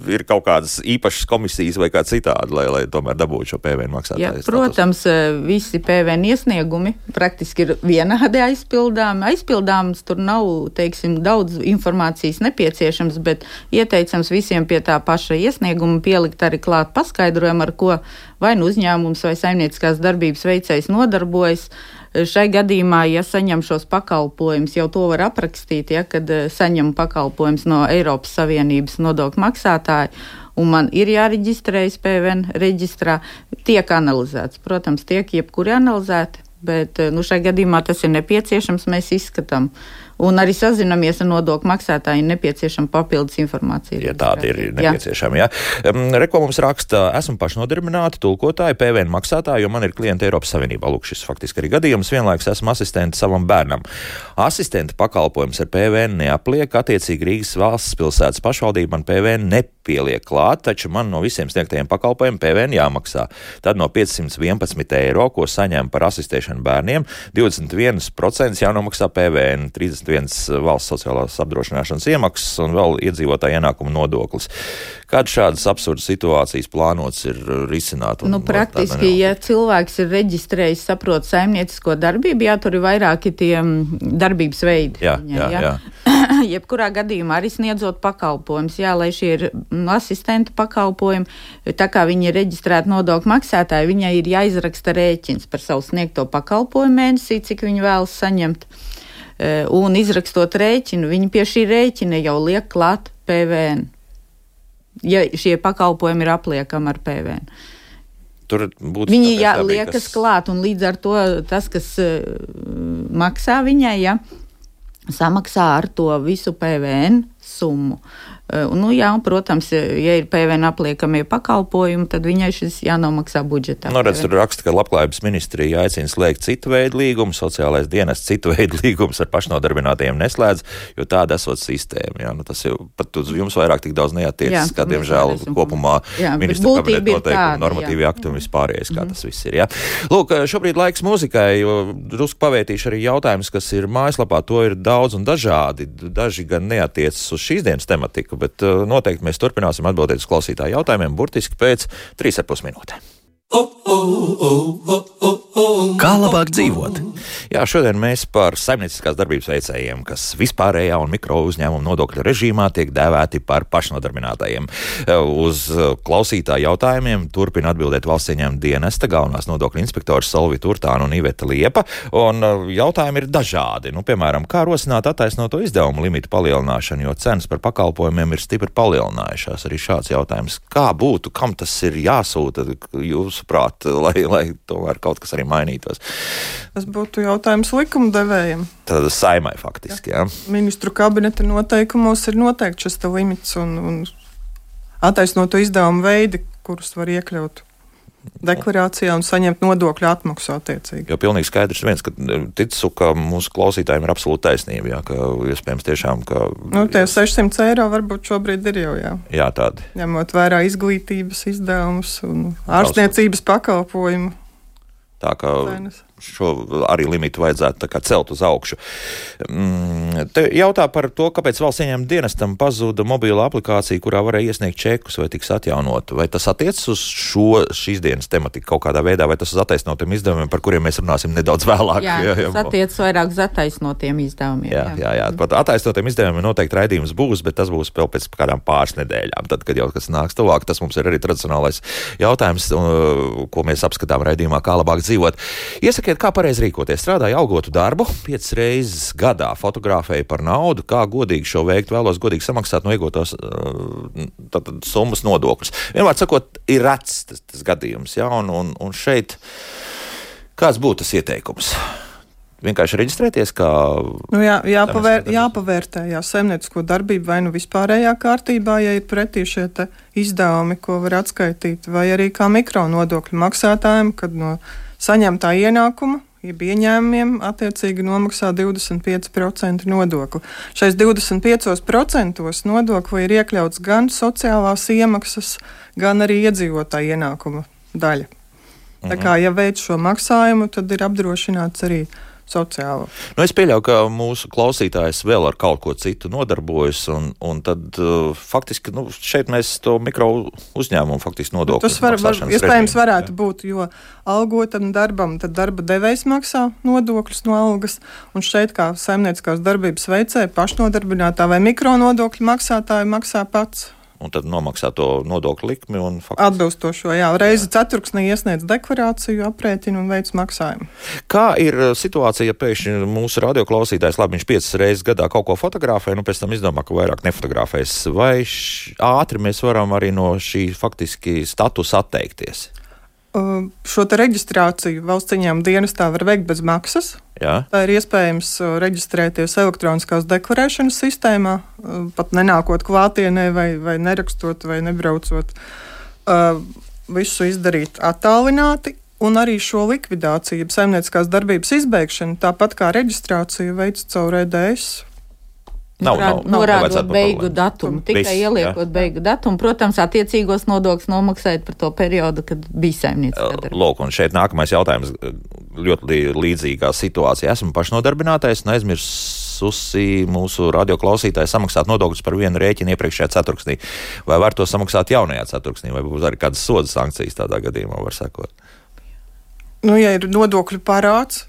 ir kaut kādas īpašas komisijas vai kā citādi, lai, lai tomēr dabūtu šo PVN maksātāju. Ja, protams, status. visi PVN iesniegumi praktiski ir vienādi aizpildāmi. Aizpildāms tur nav, teiksim, daudz informācijas nepieciešams, bet ieteicams visiem pie tā paša iesnieguma pielikt arī klāt paskaidrojumu, ar ko vai nu uzņēmums vai saimnieciskās darbības veicējs nodarbojas. Šai gadījumā, ja saņem šos pakalpojumus, jau to var aprakstīt, ja, kad eh, saņem pakalpojumus no Eiropas Savienības nodokļu maksātāja, un man ir jāreģistrējas PVN reģistrā, tiek analizēts. Protams, tiek jebkuri analizēti bet eh, nu, šai gadījumā tas ir nepieciešams. Mēs izskatām Un arī sazinamies ar nodokļu maksātājiem, nepieciešama papildus informācija. Ja tāda ir nepieciešama, jā. jā. Reko mums raksta, esmu pašnodarbināta tulkotāja, PVN maksātāja, jo man ir klienti Eiropas Savienībā. Lūk, šis faktiski arī gadījums. Vienlaikus esmu asistente savam bērnam. Asistenta pakalpojums ar PVN neapliek, attiecīgi Rīgas valsts pilsētas pašvaldība man PVN nepieliek klāt, taču man no visiem sniegtajiem pakalpojumiem PVN jāmaksā. Tad no 511 eiro, ko saņem par asistēšanu bērniem, 21% jānomaksā PVN, 31% valsts sociālās apdrošināšanas iemaksas un vēl iedzīvotāja ienākuma nodoklis. Kādas šādas absurdas situācijas plānots ir risināt? Nu, praktiski, ja cilvēks ir reģistrējis, saprot saimniecisko darbību, jā, tur ir vairāki tie darbības veidi. Jā, jā, jā. jā. Jebkurā gadījumā arī sniedzot pakalpojumus, jā, lai šie ir asistenta pakalpojumi, tā kā viņi ir reģistrēti nodokļu maksātāji, viņai ir jāizraksta rēķins par savu sniegto pakalpojumu mēnesī, cik viņi vēlas saņemt. E, un izrakstot rēķinu, viņi pie šī rēķina jau liek klāt PVN ja šie pakalpojumi ir apliekami ar PVN. Tur būtu Viņi jā, liekas kas... klāt, un līdz ar to tas, kas uh, maksā viņai, ja, samaksā ar to visu PVN summu. Eh, nu, jā, un, protams, ja ir PVN apliekamie pakalpojumi, tad viņai šis jānomaksā budžetā. Nu, redz, tur raksta, ka labklājības ministrija aicina slēgt citu veidu līgumu, sociālais dienas citu veidu līgumus ar pašnodarbinātajiem neslēdz, jo tāda esot sistēma. Jā, nu, tas jau pat uz jums vairāk tik daudz neatiecas, kā, diemžēl, kopumā jā, ministra kabineta noteikumi, normatīvi akti un vispārējais, kā mm -hmm. tas viss ir. Jā. Lūk, šobrīd laiks muzikai, jo drusku pavērtīšu arī jautājumus, kas ir mājaslapā. To ir daudz un dažādi. Daži gan neatiecas uz šīs dienas tematiku, bet uh, noteikti mēs turpināsim atbildēt uz klausītāju jautājumiem burtiski pēc 3,5 minūtēm. Kā labāk dzīvot? Jā, šodien mēs par saimnieciskās darbības veicējiem, kas vispārējā un mikro uzņēmuma nodokļu režīmā tiek dēvēti par pašnodarbinātajiem. Uz klausītāju jautājumiem turpina atbildēt valsts ieņēmuma dienesta galvenās nodokļu inspektors Solvi Turtāna un Iveta Liepa. Un uh, jautājumi ir dažādi. Nu, piemēram, kā rosināt attaisnoto izdevumu limitu palielināšanu, jo cenas par pakalpojumiem ir stipri palielinājušās. Arī šāds jautājums. Kā būtu, kam tas ir jāsūta? Jūs jūsuprāt, lai, lai tomēr kaut kas arī mainītos? Tas būtu jautājums likumdevējiem. Tad saimai faktiski, jā. jā. Ministru kabineta noteikumos ir noteikts šis limits un, un attaisnoto izdevumu veidi, kurus var iekļaut deklarācijā un saņemt nodokļu atmaksu attiecīgi. Jo pilnīgi skaidrs viens, ka e, ticu, ka mūsu klausītājiem ir absolūta taisnība, jā, ka iespējams tiešām, ka. Nu, tie 600 eiro varbūt šobrīd ir jau, jā. Jā, tādi. Ņemot vērā izglītības izdevumus un ārstniecības pakalpojumu. Tā kā cenas šo arī limitu vajadzētu celt uz augšu. Mm, te jautā par to, kāpēc valsts ieņēmuma dienestam pazuda mobila aplikācija, kurā varēja iesniegt čekus vai tiks atjaunot. Vai tas attiecas uz šo šīs dienas tematiku kaut kādā veidā, vai tas uz attaisnotiem izdevumiem, par kuriem mēs runāsim nedaudz vēlāk? Jā, jā, jā. tas attiecas vairāk uz attaisnotiem izdevumiem. Jā, jā, jā. jā. pat attaisnotiem izdevumiem noteikti raidījums būs, bet tas būs vēl pēc kādām pāris nedēļām. Tad, kad jau kas nāks tuvāk, tas mums ir arī tradicionālais jautājums, ko mēs apskatām raidījumā, kā labāk dzīvot. Iesakiet Pasakiet, kā pareizi rīkoties. Strādāju algotu darbu, piecas reizes gadā fotografēju par naudu, kā godīgi šo veikt, vēlos godīgi samaksāt no iegūtos uh, summas nodokļus. Vienmēr sakot, ir rets tas, tas gadījums, ja, un, un, un šeit kāds būtu tas ieteikums? vienkārši reģistrēties. Kā nu jā, jāpavēr, jāpavērtē jā, saimniecisko darbību vai nu vispārējā kārtībā, ja ir pretī šie izdevumi, ko var atskaitīt, vai arī kā mikro nodokļu maksātājiem, kad no saņemtā ienākuma jeb ieņēmumiem attiecīgi nomaksā 25% nodokli. Šais 25% nodokli ir iekļauts gan sociālās iemaksas, gan arī iedzīvotāja ienākuma daļa. Tā kā, ja veids šo maksājumu, tad ir apdrošināts arī sociālo. Nu, es pieļauju, ka mūsu klausītājs vēl ar kaut ko citu nodarbojas, un, un tad uh, faktiski nu, šeit mēs to mikro uzņēmumu faktiski nodokli. Nu, tas var, var, iespējams varētu jā. būt, jo algotam darbam tad darba devējs maksā nodokļus no algas, un šeit kā saimnieciskās darbības veicēja pašnodarbinātā vai mikro nodokļu maksātāji maksā pats un tad nomaksā to nodokļu likmi. Faktiski... Atbilstošo, jā, reizi ceturksnī iesniedz deklarāciju, aprēķinu un veids maksājumu. Kā ir uh, situācija, ja pēkšņi mūsu radioklausītājs, labi, viņš piecas reizes gadā kaut ko fotografē, nu pēc tam izdomā, ka vairāk nefotografēs, vai š... ātri mēs varam arī no šī faktiski statusa atteikties? Šo reģistrāciju valsts ieņēmuma dienestā var veikt bez maksas. Jā. Tā ir iespējams reģistrēties elektroniskās deklarēšanas sistēmā, pat nenākot klātienē, vai, vai nerakstot, vai nebraucot. Visu izdarīt attālināti, un arī šo likvidāciju, saimnieciskās darbības izbeigšanu, tāpat kā reģistrāciju, veids caur EDS Nav, nav, nav, norādot beigu datumu, tikai Viss, ieliekot jā. beigu datumu. Protams, attiecīgos nodokļus nomaksājot par to periodu, kad bija saimniecība. Lūk, un šeit nākamais jautājums ļoti līdzīgā situācijā. Esmu pašnodarbinātais un aizmirsusi mūsu radioklausītāju samaksāt nodokļus par vienu rēķinu iepriekšējā ceturksnī. Vai var to samaksāt jaunajā ceturksnī, vai būs arī kādas soda sankcijas tādā gadījumā, var sakot? Nu, ja ir nodokļu parāds,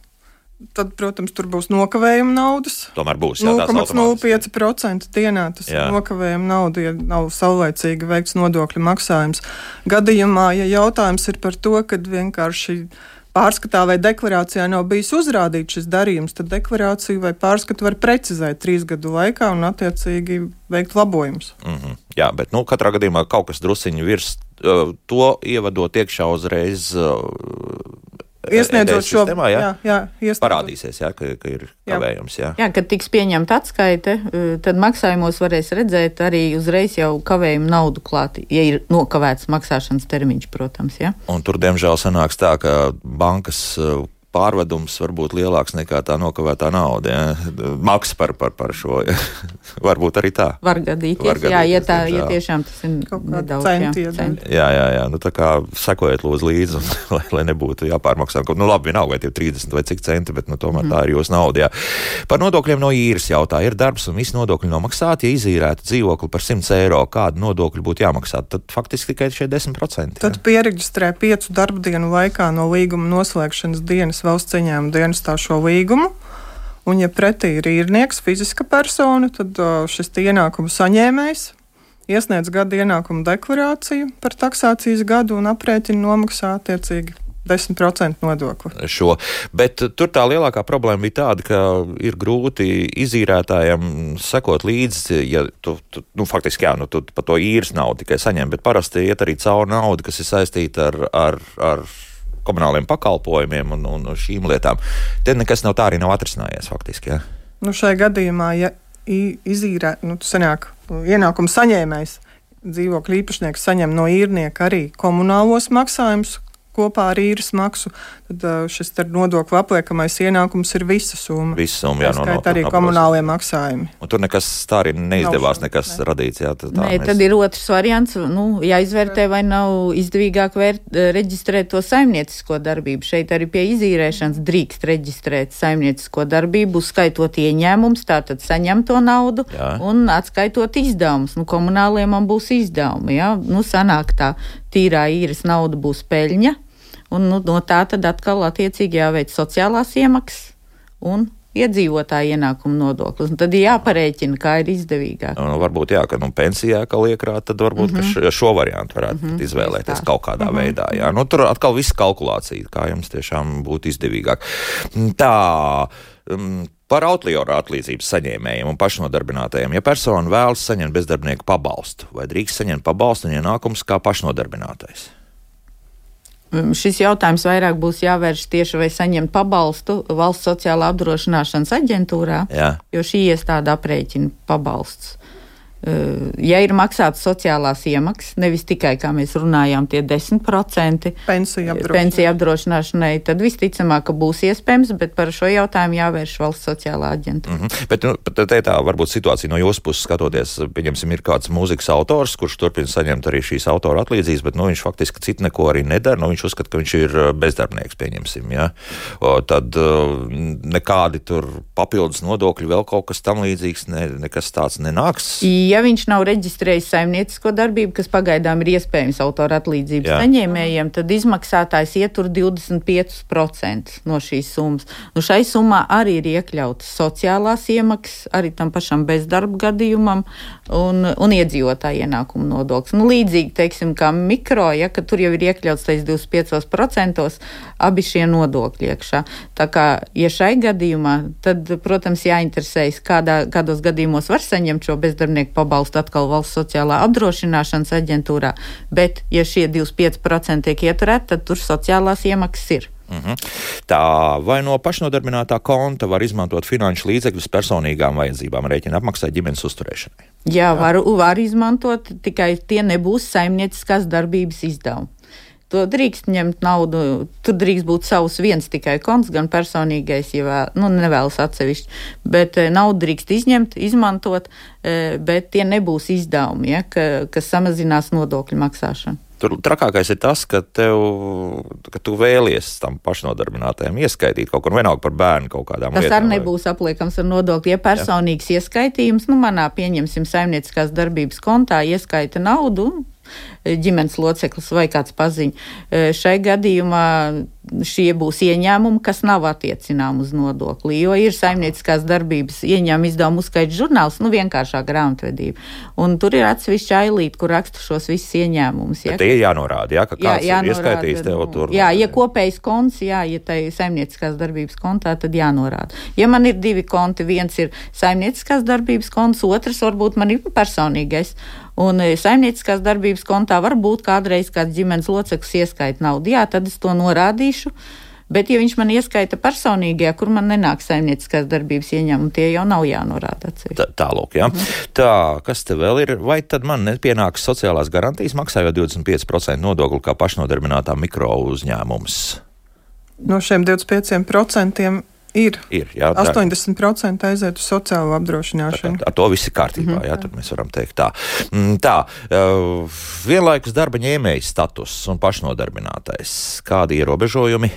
tad, protams, tur būs nokavējuma naudas. Tomēr būs 0,05% dienā. Tas jā. ir nokavējuma nauda, ja nav saulēcīgi veikts nodokļu maksājums. Gadījumā, ja jautājums ir par to, ka vienkārši pārskatā vai deklarācijā nav bijis uzrādīts šis darījums, tad deklarāciju vai pārskatu var precizēt trīs gadu laikā un attiecīgi veikt labojumus. Mm -hmm. Jā, bet nu, katrā gadījumā kaut kas drusciņi virs uh, to ievadot iekšā uzreiz. Uh, Iesniedzot šo sistēmā, jā, jā, jā, parādīsies, jā, ka, ka ir kavējums. Jā. jā, kad tiks pieņemta atskaite, tad maksājumos varēs redzēt arī uzreiz jau kavējumu naudu klāt, ja ir nokavēts maksāšanas termiņš, protams. Jā. Un tur, diemžēl, sanāks tā, ka bankas pārvedums var būt lielāks nekā tā nokavētā nauda. Ja? Maksa par, par, par šo. Ja? Varbūt arī tā. Var gadīties, var gadīties jā, ja, tā, ja tiešām tas ir nedaudz centi, jā. Jā, jā, jā. Nu, tā kā sekojiet lūdzu līdzi, un, lai, lai nebūtu jāpārmaksā. Nu, labi, vienalga, vai tie ir 30 vai cik centi, bet nu, tomēr mm. tā ir jūsu nauda. Jā. Par nodokļiem no īres jautā. Ir darbs un visi nodokļi nomaksāti. Ja izīrētu dzīvokli par 100 eiro, kādu nodokļu būtu jāmaksā, tad faktiski tikai šie 10%. Jā. Tad pieregistrē piecu darba dienu laikā no līguma noslēgšanas dienas valsts ieņēmuma dienestā šo līgumu. Un, ja pretī ir īrnieks, fiziska persona, tad šis ienākumu saņēmējs iesniedz gada ienākumu deklarāciju par taksācijas gadu un aprēķina nomaksā attiecīgi 10% nodokli. Šo. Bet tur tā lielākā problēma bija tāda, ka ir grūti izīrētājiem sekot līdzi, ja tu, tu nu, faktiski, jā, nu, tu par to īres naudu tikai saņem, bet parasti iet arī cauri naudu, kas ir saistīta ar, ar, ar komunāliem pakalpojumiem un, un šīm lietām. Te nekas nav tā arī nav atrisinājies faktiski. Ja? Nu, šajā gadījumā, ja izīrē, nu, sanāk, ienākumu saņēmējs, dzīvokļu īpašnieks saņem no īrnieka arī komunālos maksājumus, kopā ar īres maksu, tad šis nodokļu apliekamais ienākums ir visa summa. Visa summa, jā, no, no, arī komunālie maksājumi. Un tur nekas tā arī neizdevās, nav nekas ne. radīts. Jā, tā, Nē, mēs... tad ir otrs variants, nu, jāizvērtē, vai nav izdevīgāk vērt, reģistrēt to saimniecisko darbību. Šeit arī pie izīrēšanas drīkst reģistrēt saimniecisko darbību, uzskaitot ieņēmumus, tātad saņem to naudu jā. un atskaitot izdevumus. Nu, komunāliem man būs izdevumi, jā, nu, sanāk tā tīrā īres nauda būs peļņa, un nu, no tā tad atkal attiecīgi jāveic sociālās iemaksas un iedzīvotāja ienākuma nodoklis. Tad ir jāparēķina, kā ir izdevīgāk. Nu, varbūt jā, ka nu, pensijā kā iekrāt, tad varbūt mm -hmm. šo variantu varētu mm -hmm. izvēlēties tā. kaut kādā mm -hmm. veidā. Jā. Nu, tur atkal viss kalkulācija, kā jums tiešām būtu izdevīgāk. Tā. Um, Par autlioru atlīdzības saņēmējiem un pašnodarbinātajiem. Ja persona vēlas saņemt bezdarbnieku pabalstu, vai drīkst saņemt pabalstu un ienākumus kā pašnodarbinātais? Mm, šis jautājums vairāk būs jāvērš tieši vai saņemt pabalstu valsts sociālā apdrošināšanas aģentūrā, Jā. jo šī iestāde aprēķina pabalsts. Eh, ja ir maksātas sociālās iemaksas, nevis tikai, kā mēs runājām, tie 10% pensiju apdrošināšanai, pensiju apdrošināšanai tad visticamāk, ka būs iespējams, bet par šo jautājumu jāvērš valsts sociālā aģentūra. Mm -hmm. Bet nu, te tā varbūt situācija no jūsu puses skatoties, pieņemsim, ir kāds mūzikas autors, kurš turpina saņemt arī šīs autora atlīdzības, bet nu, viņš faktiski citu neko arī nedara. Nu, viņš uzskata, ka viņš ir eh, bezdarbnieks, pieņemsim. Ja? O, tad nekādi tur papildus nodokļi, vēl kaut kas tam līdzīgs, ne, nekas tāds nenāks. Jā ja viņš nav reģistrējis saimniecisko darbību, kas pagaidām ir iespējams autora atlīdzības Jā. saņēmējiem, tad izmaksātājs ietur 25% no šīs summas. Nu, šai summā arī ir iekļautas sociālās iemaksas, arī tam pašam bezdarba gadījumam un, un iedzīvotāja ienākuma nodoklis. Nu, līdzīgi, teiksim, kā mikro, ja, tur jau ir iekļauts tais 25% abi šie nodokļi iekšā. Tā kā, ja šai gadījumā, tad, protams, jāinteresējas, kādā, kādos gadījumos var saņemt šo bezdarbnieku pabalstu atkal valsts sociālā apdrošināšanas aģentūrā, bet, ja šie 25% tiek ieturēti, tad tur sociālās iemaksas ir. -hmm. Tā vai no pašnodarbinātā konta var izmantot finanšu līdzekļus personīgām vajadzībām, rēķina apmaksai ģimenes uzturēšanai? Jā, var, var izmantot, tikai tie nebūs saimnieciskās darbības izdevumi. To drīkst ņemt naudu, tur drīkst būt savs viens tikai konts, gan personīgais, ja vēl, nu, nevēlas atsevišķi, bet eh, naudu drīkst izņemt, izmantot, eh, bet tie nebūs izdevumi, ja, ka, kas samazinās nodokļu maksāšanu. Tur trakākais ir tas, ka, tev, ka tu vēlies tam pašnodarbinātajam ieskaitīt kaut kur vienalga par bērnu kaut kādām tas lietām. Tas arī nebūs apliekams ar nodokli. Ja personīgs Jā. ieskaitījums, nu manā pieņemsim saimnieciskās darbības kontā ieskaita naudu, ģimenes loceklis vai kāds paziņ. E, šai gadījumā šie būs ieņēmumi, kas nav attiecināmi uz nodokli, jo ir saimnieciskās darbības ieņēmuma izdevuma uzskaits žurnāls, nu vienkāršā grāmatvedība. Un tur ir atsevišķa ailīte, kur raksta šos visus ieņēmumus. Ja? Tie ir jānorāda, ja, ka kāds jā, ir ieskaitījis tev tur. Jā, ja kopējs konts, jā, ja tai saimnieciskās darbības kontā, tad jānorāda. Ja man ir divi konti, viens ir saimnieciskās darbības konts, otrs varbūt man ir personīgais. Un e, saimnieciskās darbības kontā var būt kādreiz kāds ģimenes loceklis ieskaita naudu. Jā, tad es to norādīšu. Bet, ja viņš man ieskaita personīgajā, kur man nenāk saimnieciskās darbības ieņēmumi, tie jau nav jānorāda. Tā, tālūk, jā. Mhm. Tā, kas te vēl ir? Vai tad man nepienāks sociālās garantijas maksājot 25% nodokli kā pašnodarbinātā mikro uzņēmums? No šiem 25% Ir. ir jā, 80% aiziet uz sociālo apdrošināšanu. Ar, ar to viss ir kārtībā. Mm -hmm. jā, tad mēs varam teikt tā. Mm, tā vienlaikus darba ņēmējas status un pašnodarbinātais. Kādi ierobežojumi?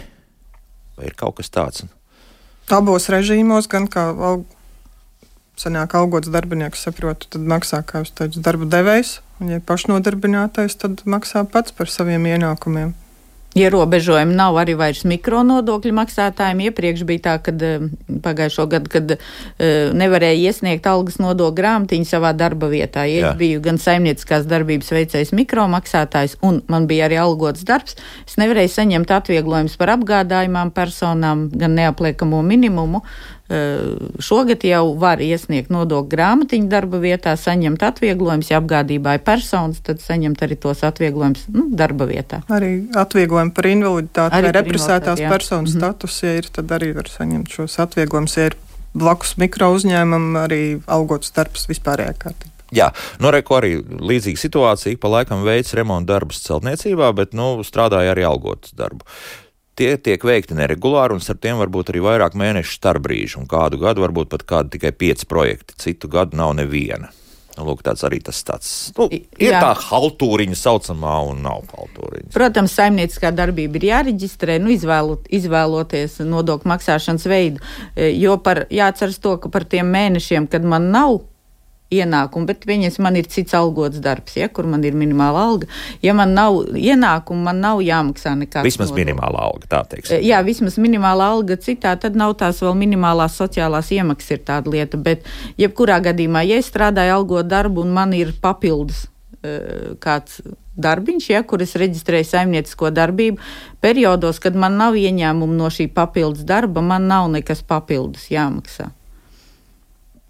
Vai ir kaut kas tāds? Abos režīmos, gan kā alg... senāk algots darbinieks, saprotu, tad maksā kā jūs teicat, darba devējs. Un, ja pašnodarbinātais, tad maksā pats par saviem ienākumiem. Ierobežojumi nav arī vairs mikronodokļu maksātājiem. Iepriekš bija tā, ka eh, pagājušo gadu, kad uh, nevarēja iesniegt algas nodokļu grāmatiņu savā darba vietā. Ja es biju gan saimnieciskās darbības veicējs mikromaksātājs, un man bija arī algots darbs, es nevarēju saņemt atvieglojumus par apgādājumām personām, gan neapliekamo minimumu. Šogad jau var iesniegt nodokļu grāmatiņu darba vietā, saņemt atvieglojumus. Ja apgādībā ir personas, tad saņemt arī tos atvieglojumus nu, darba vietā. Arī atvieglojumu par invaliditāti arī vai represētās personas mm -hmm. status, ja ir, tad arī var saņemt šos atvieglojumus. Ja ir blakus mikro uzņēmumam, arī algots darbs vispārējā kārtībā. Jā, nu, reko arī līdzīga situācija, ik pa laikam veids remonta darbus celtniecībā, bet, nu, strādāja arī algotas darbu. Tie tiek veikti neregulāri, un starp tiem var būt arī vairāk mēnešu starpbrīži, un kādu gadu varbūt pat kādi tikai pieci projekti, citu gadu nav neviena. Nu, lūk, tāds arī tas tāds. Nu, ir Jā. tā haltūriņa saucamā un nav haltūriņa. Protams, saimnieciskā darbība ir jāreģistrē, nu, izvēlot, izvēloties nodokļu maksāšanas veidu, e, jo par, jāatceras to, ka par tiem mēnešiem, kad man nav ienākumu, bet viņas man ir cits algots darbs, ja, kur man ir minimāla alga. Ja man nav ienākumu, man nav jāmaksā nekāds. Vismaz nodokļu. minimāla alga, tā teiksim. Jā, vismaz minimāla alga citā, tad nav tās vēl minimālās sociālās iemaksas ir tāda lieta, bet jebkurā gadījumā, ja es strādāju algot darbu un man ir papildus e, kāds darbiņš, ja, kur es reģistrēju saimniecisko darbību, periodos, kad man nav ieņēmumu no šī papildus darba, man nav nekas papildus jāmaksā.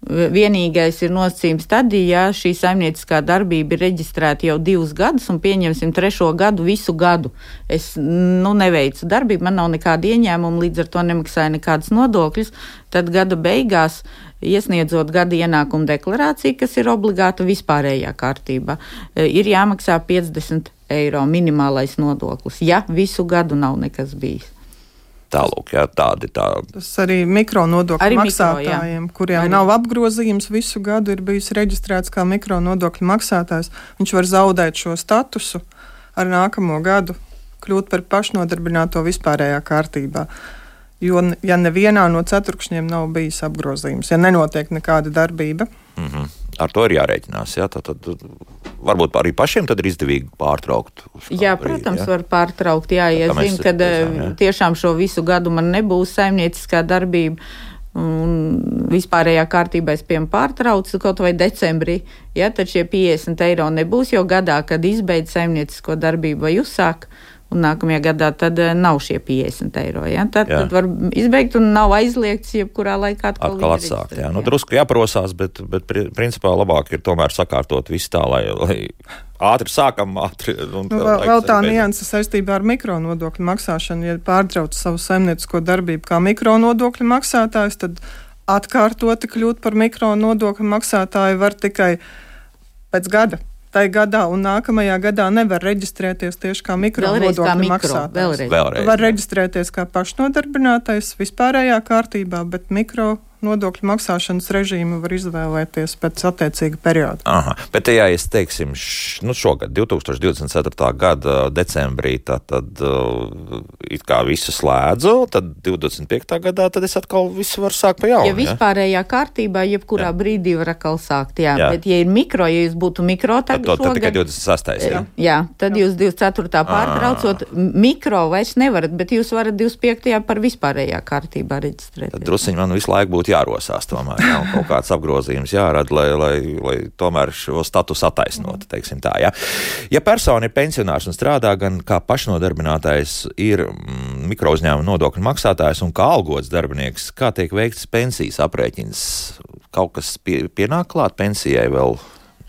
Vienīgais ir nosacījums tad, ja šī saimnieciskā darbība ir reģistrēta jau divus gadus, un pieņemsim trešo gadu, visu gadu. Es nu, neveicu darbību, man nav nekāda ieņēmuma, līdz ar to nemaksāju nekādas nodokļus. Tad gada beigās, iesniedzot gada ienākumu deklarāciju, kas ir obligāta vispārējā kārtībā, ir jāmaksā 50 eiro minimālais nodoklis, ja visu gadu nav nekas bijis. Tālūk, jā, tādi tā. Tas arī mikronodokļu maksātājiem, mikro, kuriem arī. nav apgrozījums, visu gadu ir bijis reģistrēts kā mikronodokļu maksātājs. Viņš var zaudēt šo statusu ar nākamo gadu, kļūt par pašnodarbināto vispārējā kārtībā. Jo, ja nevienā no ceturkšņiem nav bijis apgrozījums, ja nenotiek nekāda darbība, mm -hmm. Ar to ir jārēķinās. Jā, tad, tad varbūt arī pašiem ir izdevīgi pārtraukt. Jā, brīdi, protams, ja? var pārtraukt. Jā, ja zinu, ka eh, tiešām šo visu gadu man nebūs saimnieciskā darbība. Un vispārējā kārtībā es piemēram pārtraucu kaut vai decembrī, ja tad šie 50 eiro nebūs jau gadā, kad izbeidz saimniecisko darbību vai uzsāk, un nākamajā gadā tad uh, nav šie 50 eiro. Ja? Tad, Jā. tad var izbeigt un nav aizliegts jebkurā laikā atkal, Atkal atsākt. Jā. Nu, drusku jāprosās, bet, bet pri- principā labāk ir tomēr sakārtot visu tā, lai, lai ātri sākam, ātri. un Nu, vēl, vēl tā nianses saistībā ar mikronodokļu maksāšanu. Ja pārtrauc savu saimniecisko darbību kā mikronodokļu maksātājs, tad atkārtoti kļūt par mikronodokļu maksātāju var tikai pēc gada. Tai gadā un nākamajā gadā nevar reģistrēties tieši kā mikronodokļu mikro. maksātājs. Vēlreiz. Vēlreiz. Var reģistrēties kā pašnodarbinātais vispārējā kārtībā, bet mikro nodokļu maksāšanas režīmu var izvēlēties pēc attiecīga perioda. Aha, bet, ja es teiksim, š, nu šogad, 2024. gada decembrī, tad, tad uh, it kā visu slēdzu, tad 25. gadā tad es atkal visu varu sākt pa jaunu. Ja vispārējā kārtībā, jebkurā jā. brīdī var atkal sākt. Jā. Jā. jā, bet, ja ir mikro, ja jūs būtu mikro, Tad, tad, to, tad tikai šogad- 26. Jā. Jā, tad jūs 24. pārtraucot mikro vairs nevarat, bet jūs varat 25. par vispārējā kārtībā reģistrēt. Tad druskuļi man visu laiku būtu jārosās, tomēr jā, un kaut kāds apgrozījums jārada, lai, lai, lai tomēr šo statusu attaisnotu. teiksim Tā, ja. ja persona ir pensionārs un strādā gan kā pašnodarbinātais, ir mm, mikrouzņēmuma nodokļu maksātājs un kā algots darbinieks, kā tiek veikts pensijas aprēķins, kaut kas pie, pienāk klāt pensijai vēl.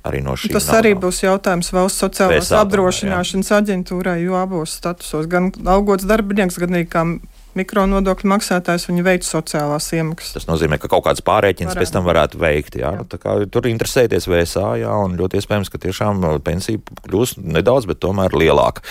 Arī no šī Tas nav- arī būs jautājums valsts sociālās apdrošināšanas aģentūrai, jo abos statusos, gan algots darbinieks, gan arī kā mikronodokļu maksātājs, viņi veic sociālās iemaksas. Tas nozīmē, ka kaut kāds pārreikins pēc tam varētu veikt. Jā, jā. Tā kā tur interesēties VSA, jā, un ļoti iespējams, ka tiešām uh, pensija kļūs nedaudz, bet tomēr lielāka.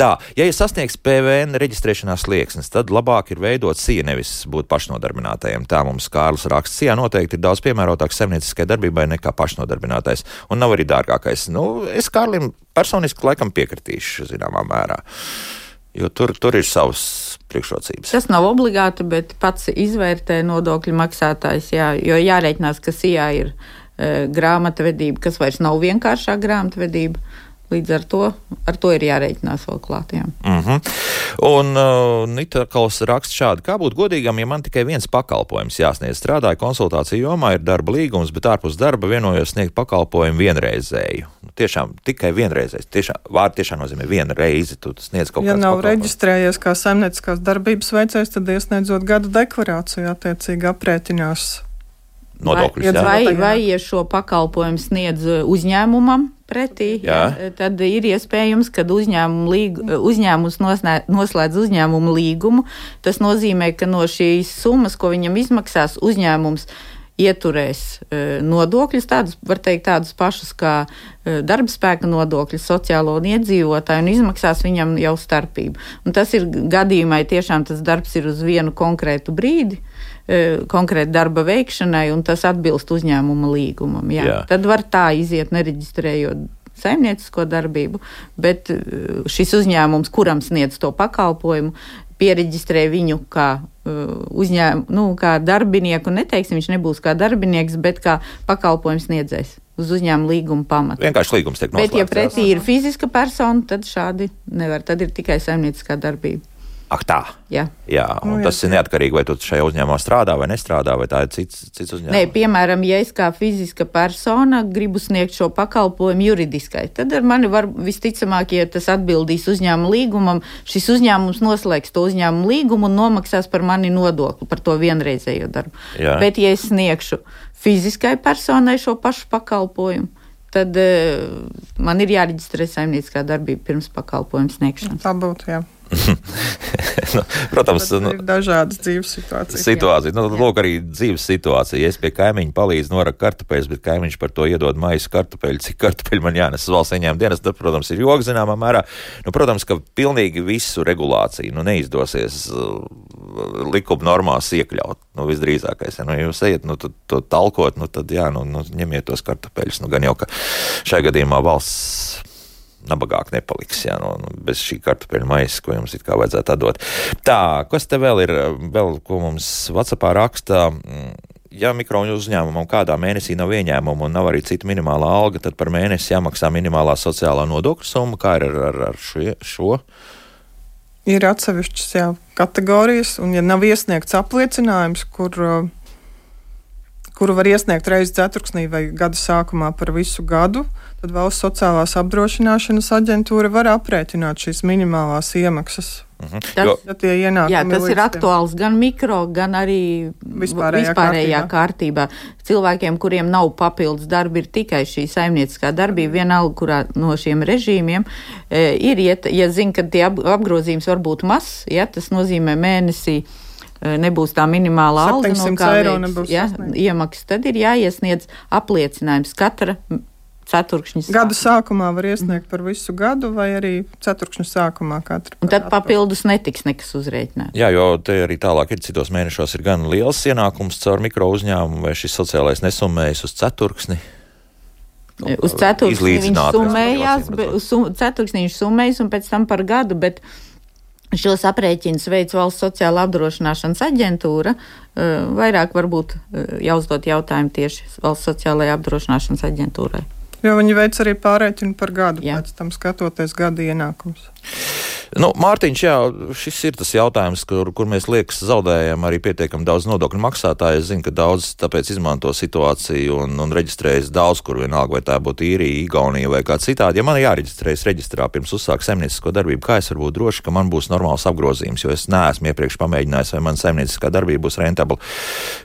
Tā, ja ir sasniegts PVN reģistrēšanās slieksnis, tad labāk ir veidot sija, nevis būt pašnodarbinātajiem. Tā mums Kārlis raksta, sija noteikti ir daudz piemērotāks saimnieciskai darbībai nekā pašnodarbinātais, un nav arī dārgākais. Nu, es Kārlim personiski laikam piekritīšu zināmā mērā. Jo tur, tur ir savas priekšrocības. Tas nav obligāti, bet pats izvērtē nodokļu maksātājs. Jā, jo jārēķinās, ka SIA ir e, grāmatvedība, kas vairs nav vienkāršā grāmatvedība. Līdz ar to, ar to ir jārēķinās vēl klātiem. Mm -hmm. Un uh, Nita Kals raksta šādi, kā būt godīgam, ja man tikai viens pakalpojums jāsniedz. Strādāju konsultāciju jomā, ir darba līgums, bet ārpus darba vienojos sniegt pakalpojumu vienreizēju. Nu, tiešām tikai vienreizēju. Tiešām, vārdi tiešām nozīmē vienu reizi. Tu sniedz kaut Ja kādu nav reģistrējies kā saimnieciskās darbības veicējs, tad iesniedzot gadu deklarāciju attiecīgi aprēķinās. Nodokļus. Vai- jā. Vai, vai ja šo pakalpojumu sniedz e, uzņēmumam pretī, Jā. jā, tad ir iespējams, ka līgu, uzņēmums noslēdz uzņēmumu līgumu. Tas nozīmē, ka no šīs summas, ko viņam izmaksās, uzņēmums ieturēs e, nodokļus, tādus, var teikt, tādus pašus kā darba spēka nodokļus, sociālo un iedzīvotāju, un izmaksās viņam jau starpību. Un tas ir gadījumā, ja tiešām tas darbs ir uz vienu konkrētu brīdi, konkrēti darba veikšanai, un tas atbilst uzņēmuma līgumam. Jā. Jā. Tad var tā iziet, nereģistrējot saimniecisko darbību, bet e, šis uzņēmums, kuram sniedz to pakalpojumu, pieregistrē viņu kā uzņēmumu, nu, kā darbinieku. Neteiksim, viņš nebūs kā darbinieks, bet kā pakalpojums sniedzējs uz uzņēmuma līguma pamata. Vienkārši līgums tiek Bet, ja noslēgts. pretī ir fiziska persona, tad šādi nevar. Tad ir tikai saimnieciskā darbība. Ak, tā. Jā. Jā, un Nu, jā. tas ir neatkarīgi, vai tu šajā uzņēmumā strādā vai nestrādā, vai tā ir cits, cits uzņēmums. Nē, piemēram, ja es kā fiziska persona gribu sniegt šo pakalpojumu juridiskai, tad ar mani var visticamāk, ja tas atbildīs uzņēmuma līgumam, šis uzņēmums noslēgs to uzņēmuma līgumu un nomaksās par mani nodokli par to vienreizējo darbu. Jā. Bet, ja es sniegšu fiziskai personai šo pašu pakalpojumu, tad uh, man ir jāreģistrē saimnieciskā darbība pirms pakalpojuma sniegšanas. Tā būtu, jā. nu, protams, Bet nu, ir dažādas dzīves situācijas. situācija. Nu, lūk, arī dzīves situācija. Ja es pie kaimiņa palīdzu norak kartupeļus, bet kaimiņš par to iedod maisu kartupeļu, cik kartupeļu man jānes uz valsts ieņēmuma dienas, tad, protams, ir joks zināmā mērā. Nu, protams, ka pilnīgi visu regulāciju nu, neizdosies uh, likuma normās iekļaut. Nu, visdrīzākais, ja nu, jūs ejat nu, to, to talkot, nu, tad jā, nu, nu, ņemiet tos kartupeļus. Nu, gan jau, ka šajā gadījumā valsts nabagāk nepaliks. Jā, no, nu, bez šī kartupeļu maisa, ko jums it kā vajadzētu atdot. Tā, kas te vēl ir, vēl, ko mums Vācijā raksta? mm, Ja mikro uzņēmumam kādā mēnesī nav ieņēmuma un nav arī cita minimālā alga, tad par mēnesi jāmaksā minimālā sociālā nodokļa summa. Kā ir ar, ar, ar šie, šo? Ir atsevišķas jā, kategorijas, un ja nav iesniegts apliecinājums, kur, uh, kuru var iesniegt reizi ceturksnī vai gada sākumā par visu gadu, tad valsts sociālās apdrošināšanas aģentūra var aprēķināt šīs minimālās iemaksas. Mhm. Tas, jo, ja jā, tas ir aktuāls gan mikro, gan arī vispārējā, vispārējā kārtībā. kārtībā. Cilvēkiem, kuriem nav papildus darbi, ir tikai šī saimnieciskā darbība, vienalga, kurā no šiem režīmiem e, ir, ja, ja zina, ka tie ap, apgrozījums var būt mazs, ja, tas nozīmē mēnesī e, nebūs tā minimālā alga, no kā veids, ja, iemaksas, tad ir jāiesniedz apliecinājums katra ceturkšņa sākumā. Gada sākumā var iesniegt par visu gadu, vai arī ceturkšņa sākumā katru. Un tad papildus netiks nekas uzrēķināts. Jā, jo te arī tālāk ir citos mēnešos ir gan liels ienākums caur mikro uzņēmumu, vai šis sociālais nesummējas uz ceturksni. Uz ceturksni viņš summējās, ceturksni viņš summējas un pēc tam par gadu, bet Šos aprēķinus veids valsts sociāla apdrošināšanas aģentūra. Vairāk varbūt jāuzdod jautājumu tieši valsts sociālajai apdrošināšanas aģentūrai. Jo viņi veic arī pārreķinu par gadu, jā. pēc tam skatoties gada ienākumus. Nu, Mārtiņš, jā, šis ir tas jautājums, kur, kur mēs liekas zaudējam arī pietiekami daudz nodokļu maksātāju. Es zinu, ka daudz tāpēc izmanto situāciju un, un reģistrējas daudz, kur vienalga, vai tā būtu īrija, Igaunija vai kā citādi. Ja man jāreģistrējas reģistrā pirms uzsākt saimniecisko darbību, kā es varu būt drošs, ka man būs normāls apgrozījums, jo es neesmu iepriekš pamēģinājis, vai man saimnieciskā darbība būs rentabla.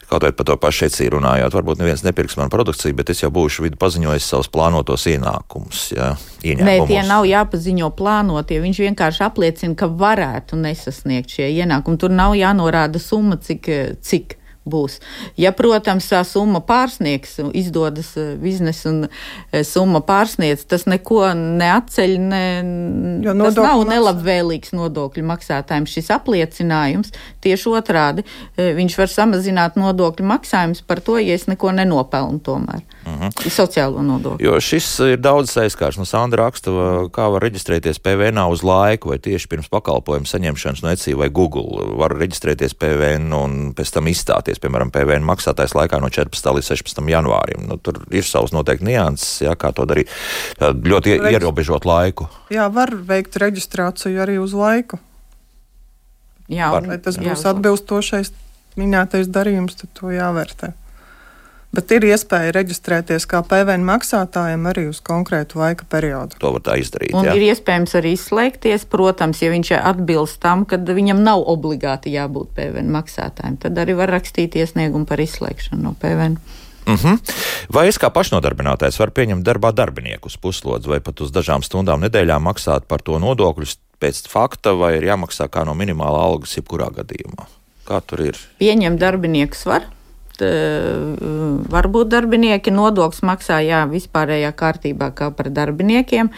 Kaut vai par to pašu šeit runājot, varbūt neviens nepirks manu produkciju, bet es jau būšu vidu paziņojis savus plānotos ienākumus. Jā, Nē, tie nav jāpaziņo plānotie. Viņš vienkārši apliecina, ka varētu nesasniegt šie ienākumi. Tur nav jānorāda summa, cik. cik būs. Ja, protams, tā summa pārsniegs, izdodas eh, biznesa un eh, summa pārsniedz, tas neko neatceļ, ne, tas nav maksā. nelabvēlīgs nodokļu maksātājiem. Šis apliecinājums tieši otrādi, eh, viņš var samazināt nodokļu maksājumus par to, ja es neko nenopelnu tomēr. Uh mhm. -huh. Sociālo nodokli. Jo šis ir daudz aizskārs. No Sandra raksta, kā var reģistrēties PVN uz laiku vai tieši pirms pakalpojumu saņemšanas no ECI vai Google. Var reģistrēties PVN un pēc tam izstāties iestāties, piemēram, PVN maksātājs laikā no 14. līdz 16. janvārim. Nu, tur ir savs noteikti nianses, jā, kā to darīt. Ļoti Reģis... ierobežot laiku. Jā, var veikt reģistrāciju arī uz laiku. Jā, var. Vai tas būs jā, atbilstošais minētais darījums, tad to jāvērtē. Bet ir iespēja reģistrēties kā PVN maksātājiem arī uz konkrētu laika periodu. To var tā izdarīt. Un jā. ir iespējams arī izslēgties, protams, ja viņš atbilst tam, ka viņam nav obligāti jābūt PVN maksātājiem. Tad arī var rakstīt iesniegumu par izslēgšanu no PVN. Uh mhm. -huh. Vai es kā pašnodarbinātājs varu pieņemt darbā darbinieku uz puslodzi vai pat uz dažām stundām nedēļā maksāt par to nodokļus pēc fakta, vai ir jāmaksā kā no minimālā algas jebkurā gadījumā? Kā tur ir? Pieņemt darbiniekus var, Eh, varbūt darbinieki nodoklis maksā jā, vispārējā kārtībā kā par darbiniekiem.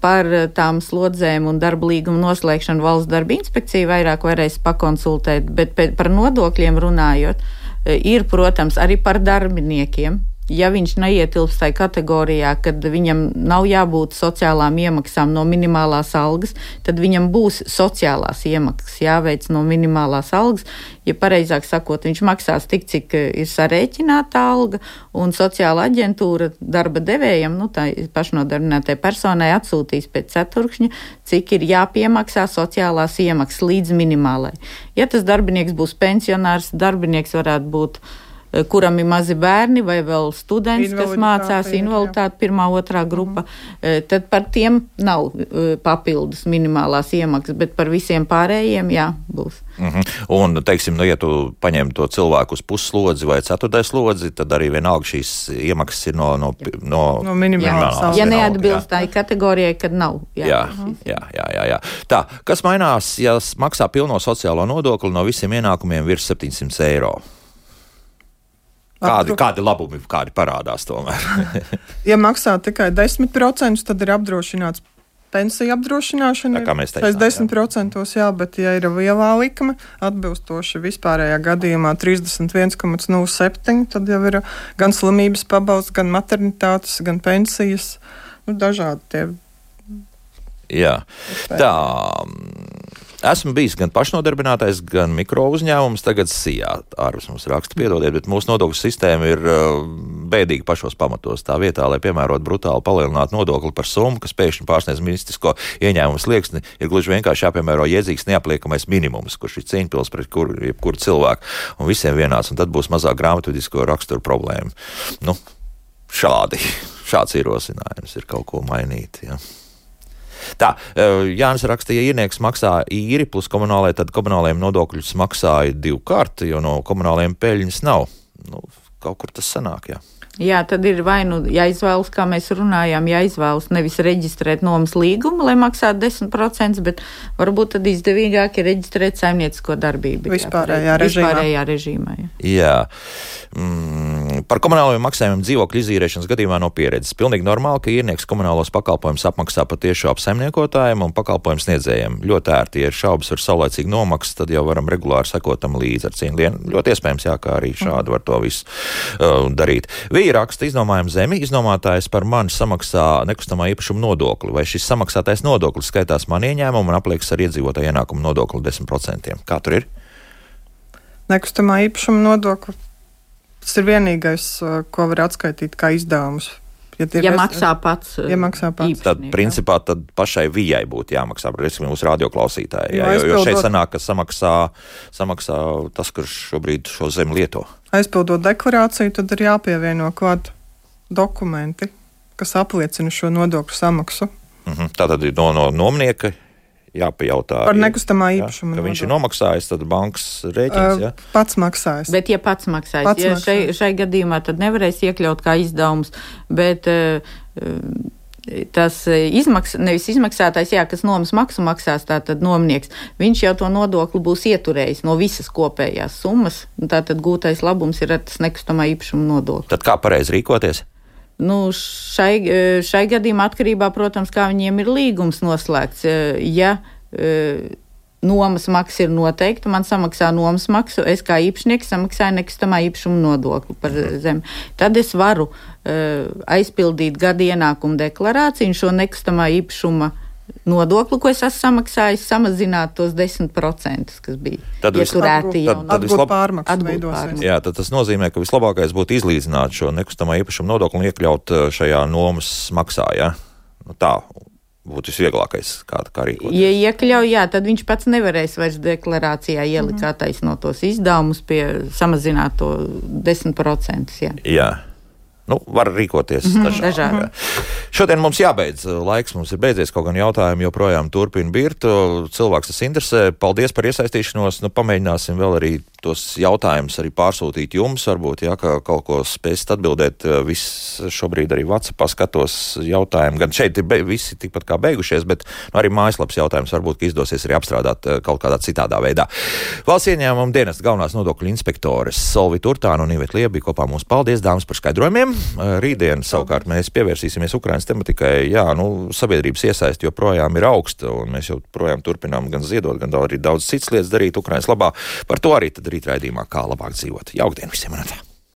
Par tām slodzēm un darba līgumu noslēgšanu valsts darba inspekcija vairāk varēs pakonsultēt, bet par nodokļiem runājot, eh, ir, protams, arī par darbiniekiem ja viņš neietilpst tajā kategorijā, kad viņam nav jābūt sociālām iemaksām no minimālās algas, tad viņam būs sociālās iemaksas jāveic no minimālās algas. Ja pareizāk sakot, viņš maksās tik, cik ir sarēķināta alga, un sociāla aģentūra darba devējam, nu, tā pašnodarbinātai personai atsūtīs pēc ceturkšņa, cik ir jāpiemaksā sociālās iemaksas līdz minimālai. Ja tas darbinieks būs pensionārs, darbinieks varētu būt kuram ir mazi bērni vai vēl students, kas mācās invaliditāti pirmā, otrā grupa, mm -hmm. tad par tiem nav eh, papildus minimālās iemaksas, bet par visiem pārējiem jā, būs. Mm -hmm. Un, teiksim, nu, ja tu paņem to cilvēku uz puslodzi vai ceturtais slodzi, tad arī vienalga šīs iemaksas ir no, no, no, no minimālās. Ja neatbilst tai kategorijai, kad nav. Jā. Jā, jā, jā, jā, jā. Tā, kas mainās, ja maksā pilno sociālo nodokli no visiem ienākumiem virs 700 eiro? Kādi, kādi labumi kādi parādās tomēr? ja maksā tikai 10%, tad ir apdrošināts pensiju apdrošināšana. Tā kā mēs teicām. 10% jā. jā, bet ja ir lielā likme, atbilstoši vispārējā gadījumā 31,07, tad jau ir gan slimības pabalsts, gan maternitātes, gan pensijas, nu, dažādi tie. Jā, tā Esmu bijis gan pašnodarbinātais, gan mikro uzņēmums. Tagad sijā ārpus mums raksta, piedodiet, bet mūsu nodokļu sistēma ir uh, bēdīga pašos pamatos. Tā vietā, lai piemērot brutāli palielinātu nodokli par summu, kas pēkšņi pārsniedz ministrisko ieņēmumu slieksni, ir gluži vienkārši jāpiemēro iedzīgs neapliekamais minimums, kurš ir cīņpils pret kuru, jebkuru cilvēku un visiem vienāds, un tad būs mazāk grāmatvidisko raksturu problēmu. Nu, šādi, šāds ierosinājums ir kaut ko mainīt. Ja. Tā, eh, Jānis rakstīja, ja īrnieks maksā īri plus komunālajiem, tad komunālajiem nodokļus maksāja divkārt, jo no komunālajiem peļņas nav. Nu, kaut kur tas sanāk, jā. Jā, tad ir vai nu jāizvēlas, kā mēs runājām, jāizvēlas nevis reģistrēt nomas līgumu, lai maksātu 10%, bet varbūt tad izdevīgāk ir reģistrēt saimniecisko darbību. Vispārējā jā, režīmā. Vispārējā režīmā jā. jā. Mm, par komunālajiem maksājumiem dzīvokļu izīrēšanas gadījumā no pieredzes. Pilnīgi normāli, ka īrnieks komunālos pakalpojumus apmaksā patiešu apsaimniekotājiem un pakalpojumu sniedzējiem. Ļoti ērti, ja ir šaubas par saulēcīgu nomaksu, tad jau varam regulāri sekot tam līdzi ar cīņu. Ļoti iespējams, jā, kā arī šādi var to visu uh, darīt. Vīri raksta iznomājuma zemi, iznomātājs par mani samaksā nekustamā īpašuma nodokli. Vai šis samaksātais nodoklis skaitās man ieņēmumu un apliekas ar iedzīvotāju ienākumu nodokli 10%? Kā tur ir? Nekustamā īpašuma nodokli. Tas ir vienīgais, ko var atskaitīt kā izdevumus Ja, ja maksā pats, ja maksā pats. tad principā tad pašai vijai būtu jāmaksā, respektīvi, mūsu radioklausītājai. Jā, jo, jo šeit sanāk, ka samaksā, samaksā tas, kurš šobrīd šo zemi lieto. Aizpildot deklarāciju, tad ir jāpievieno klāt dokumenti, kas apliecina šo nodokļu samaksu. Mhm. Tā tad ir no, no nomnieka jāpajautā. Par nekustamā īpašumu. Ja viņš ir nomaksājis, tad bankas rēķins. Ja? Pats maksājis. Bet, ja pats maksājis, pats ja maksājis. Šai, šai gadījumā tad nevarēs iekļaut kā izdevums, bet uh, tas izmaks, nevis izmaksātājs, jā, kas nomas maksu maksās, tātad nomnieks, viņš jau to nodokli būs ieturējis no visas kopējās summas, tātad gūtais labums ir ar tas nekustamā īpašuma nodokli. Tad kā pareizi rīkoties? Nu, šai, šai gadījumā atkarībā, protams, kā viņiem ir līgums noslēgts. Ja e, nomas maksa ir noteikta, man samaksā nomas maksu, es kā īpašnieks samaksāju nekustamā īpašuma nodokli par zemi. Tad es varu aizpildīt gada ienākumu deklarāciju un šo nekustamā īpašuma nodokli, ko es esmu samaksājis, samazināt tos 10%, kas bija tad ieturēti jau tad, tad vislab... pārmaksas. Jā, tad tas nozīmē, ka vislabākais būtu izlīdzināt šo nekustamā īpašuma nodokli un iekļaut uh, šajā nomas maksā. Ja? Nu, tā būtu visvieglākais, kā, kā rīkoties. Ja iekļauj, jā, tad viņš pats nevarēs vairs deklarācijā ielikt mm -hmm. attaisnot tos izdevumus pie samazināt to 10%. Jā. jā. Nu, var rīkoties -hmm, dažādi. dažādi. Šodien mums jābeidz. Laiks mums ir beidzies, kaut gan jautājumi joprojām turpina birt. Cilvēks tas interesē. Paldies par iesaistīšanos. Nu, pamēģināsim vēl arī tos jautājumus arī pārsūtīt jums. Varbūt, ja kaut ko spēsit atbildēt. Viss šobrīd arī WhatsApp skatos jautājumu. Gan šeit ir visi tikpat kā beigušies, bet nu, arī mājaslapas jautājums varbūt izdosies arī apstrādāt kaut kādā citādā veidā. Valsts ieņēmuma dienas galvenās nodokļu inspektores Solvi Turtāna un Ivet Liebi kopā mums paldies, dāmas, par skaidrojumiem. Rītdien savukārt mēs pievērsīsimies Ukraiņas tematikai. Jā, nu, sabiedrības iesaisti joprojām ir augsta, un mēs joprojām turpinām gan ziedot, gan arī daudz citas lietas darīt Ukraiņas labā. Par to arī tad rīt raidījumā, kā labāk dzīvot. Jaukdien visiem! Manatā.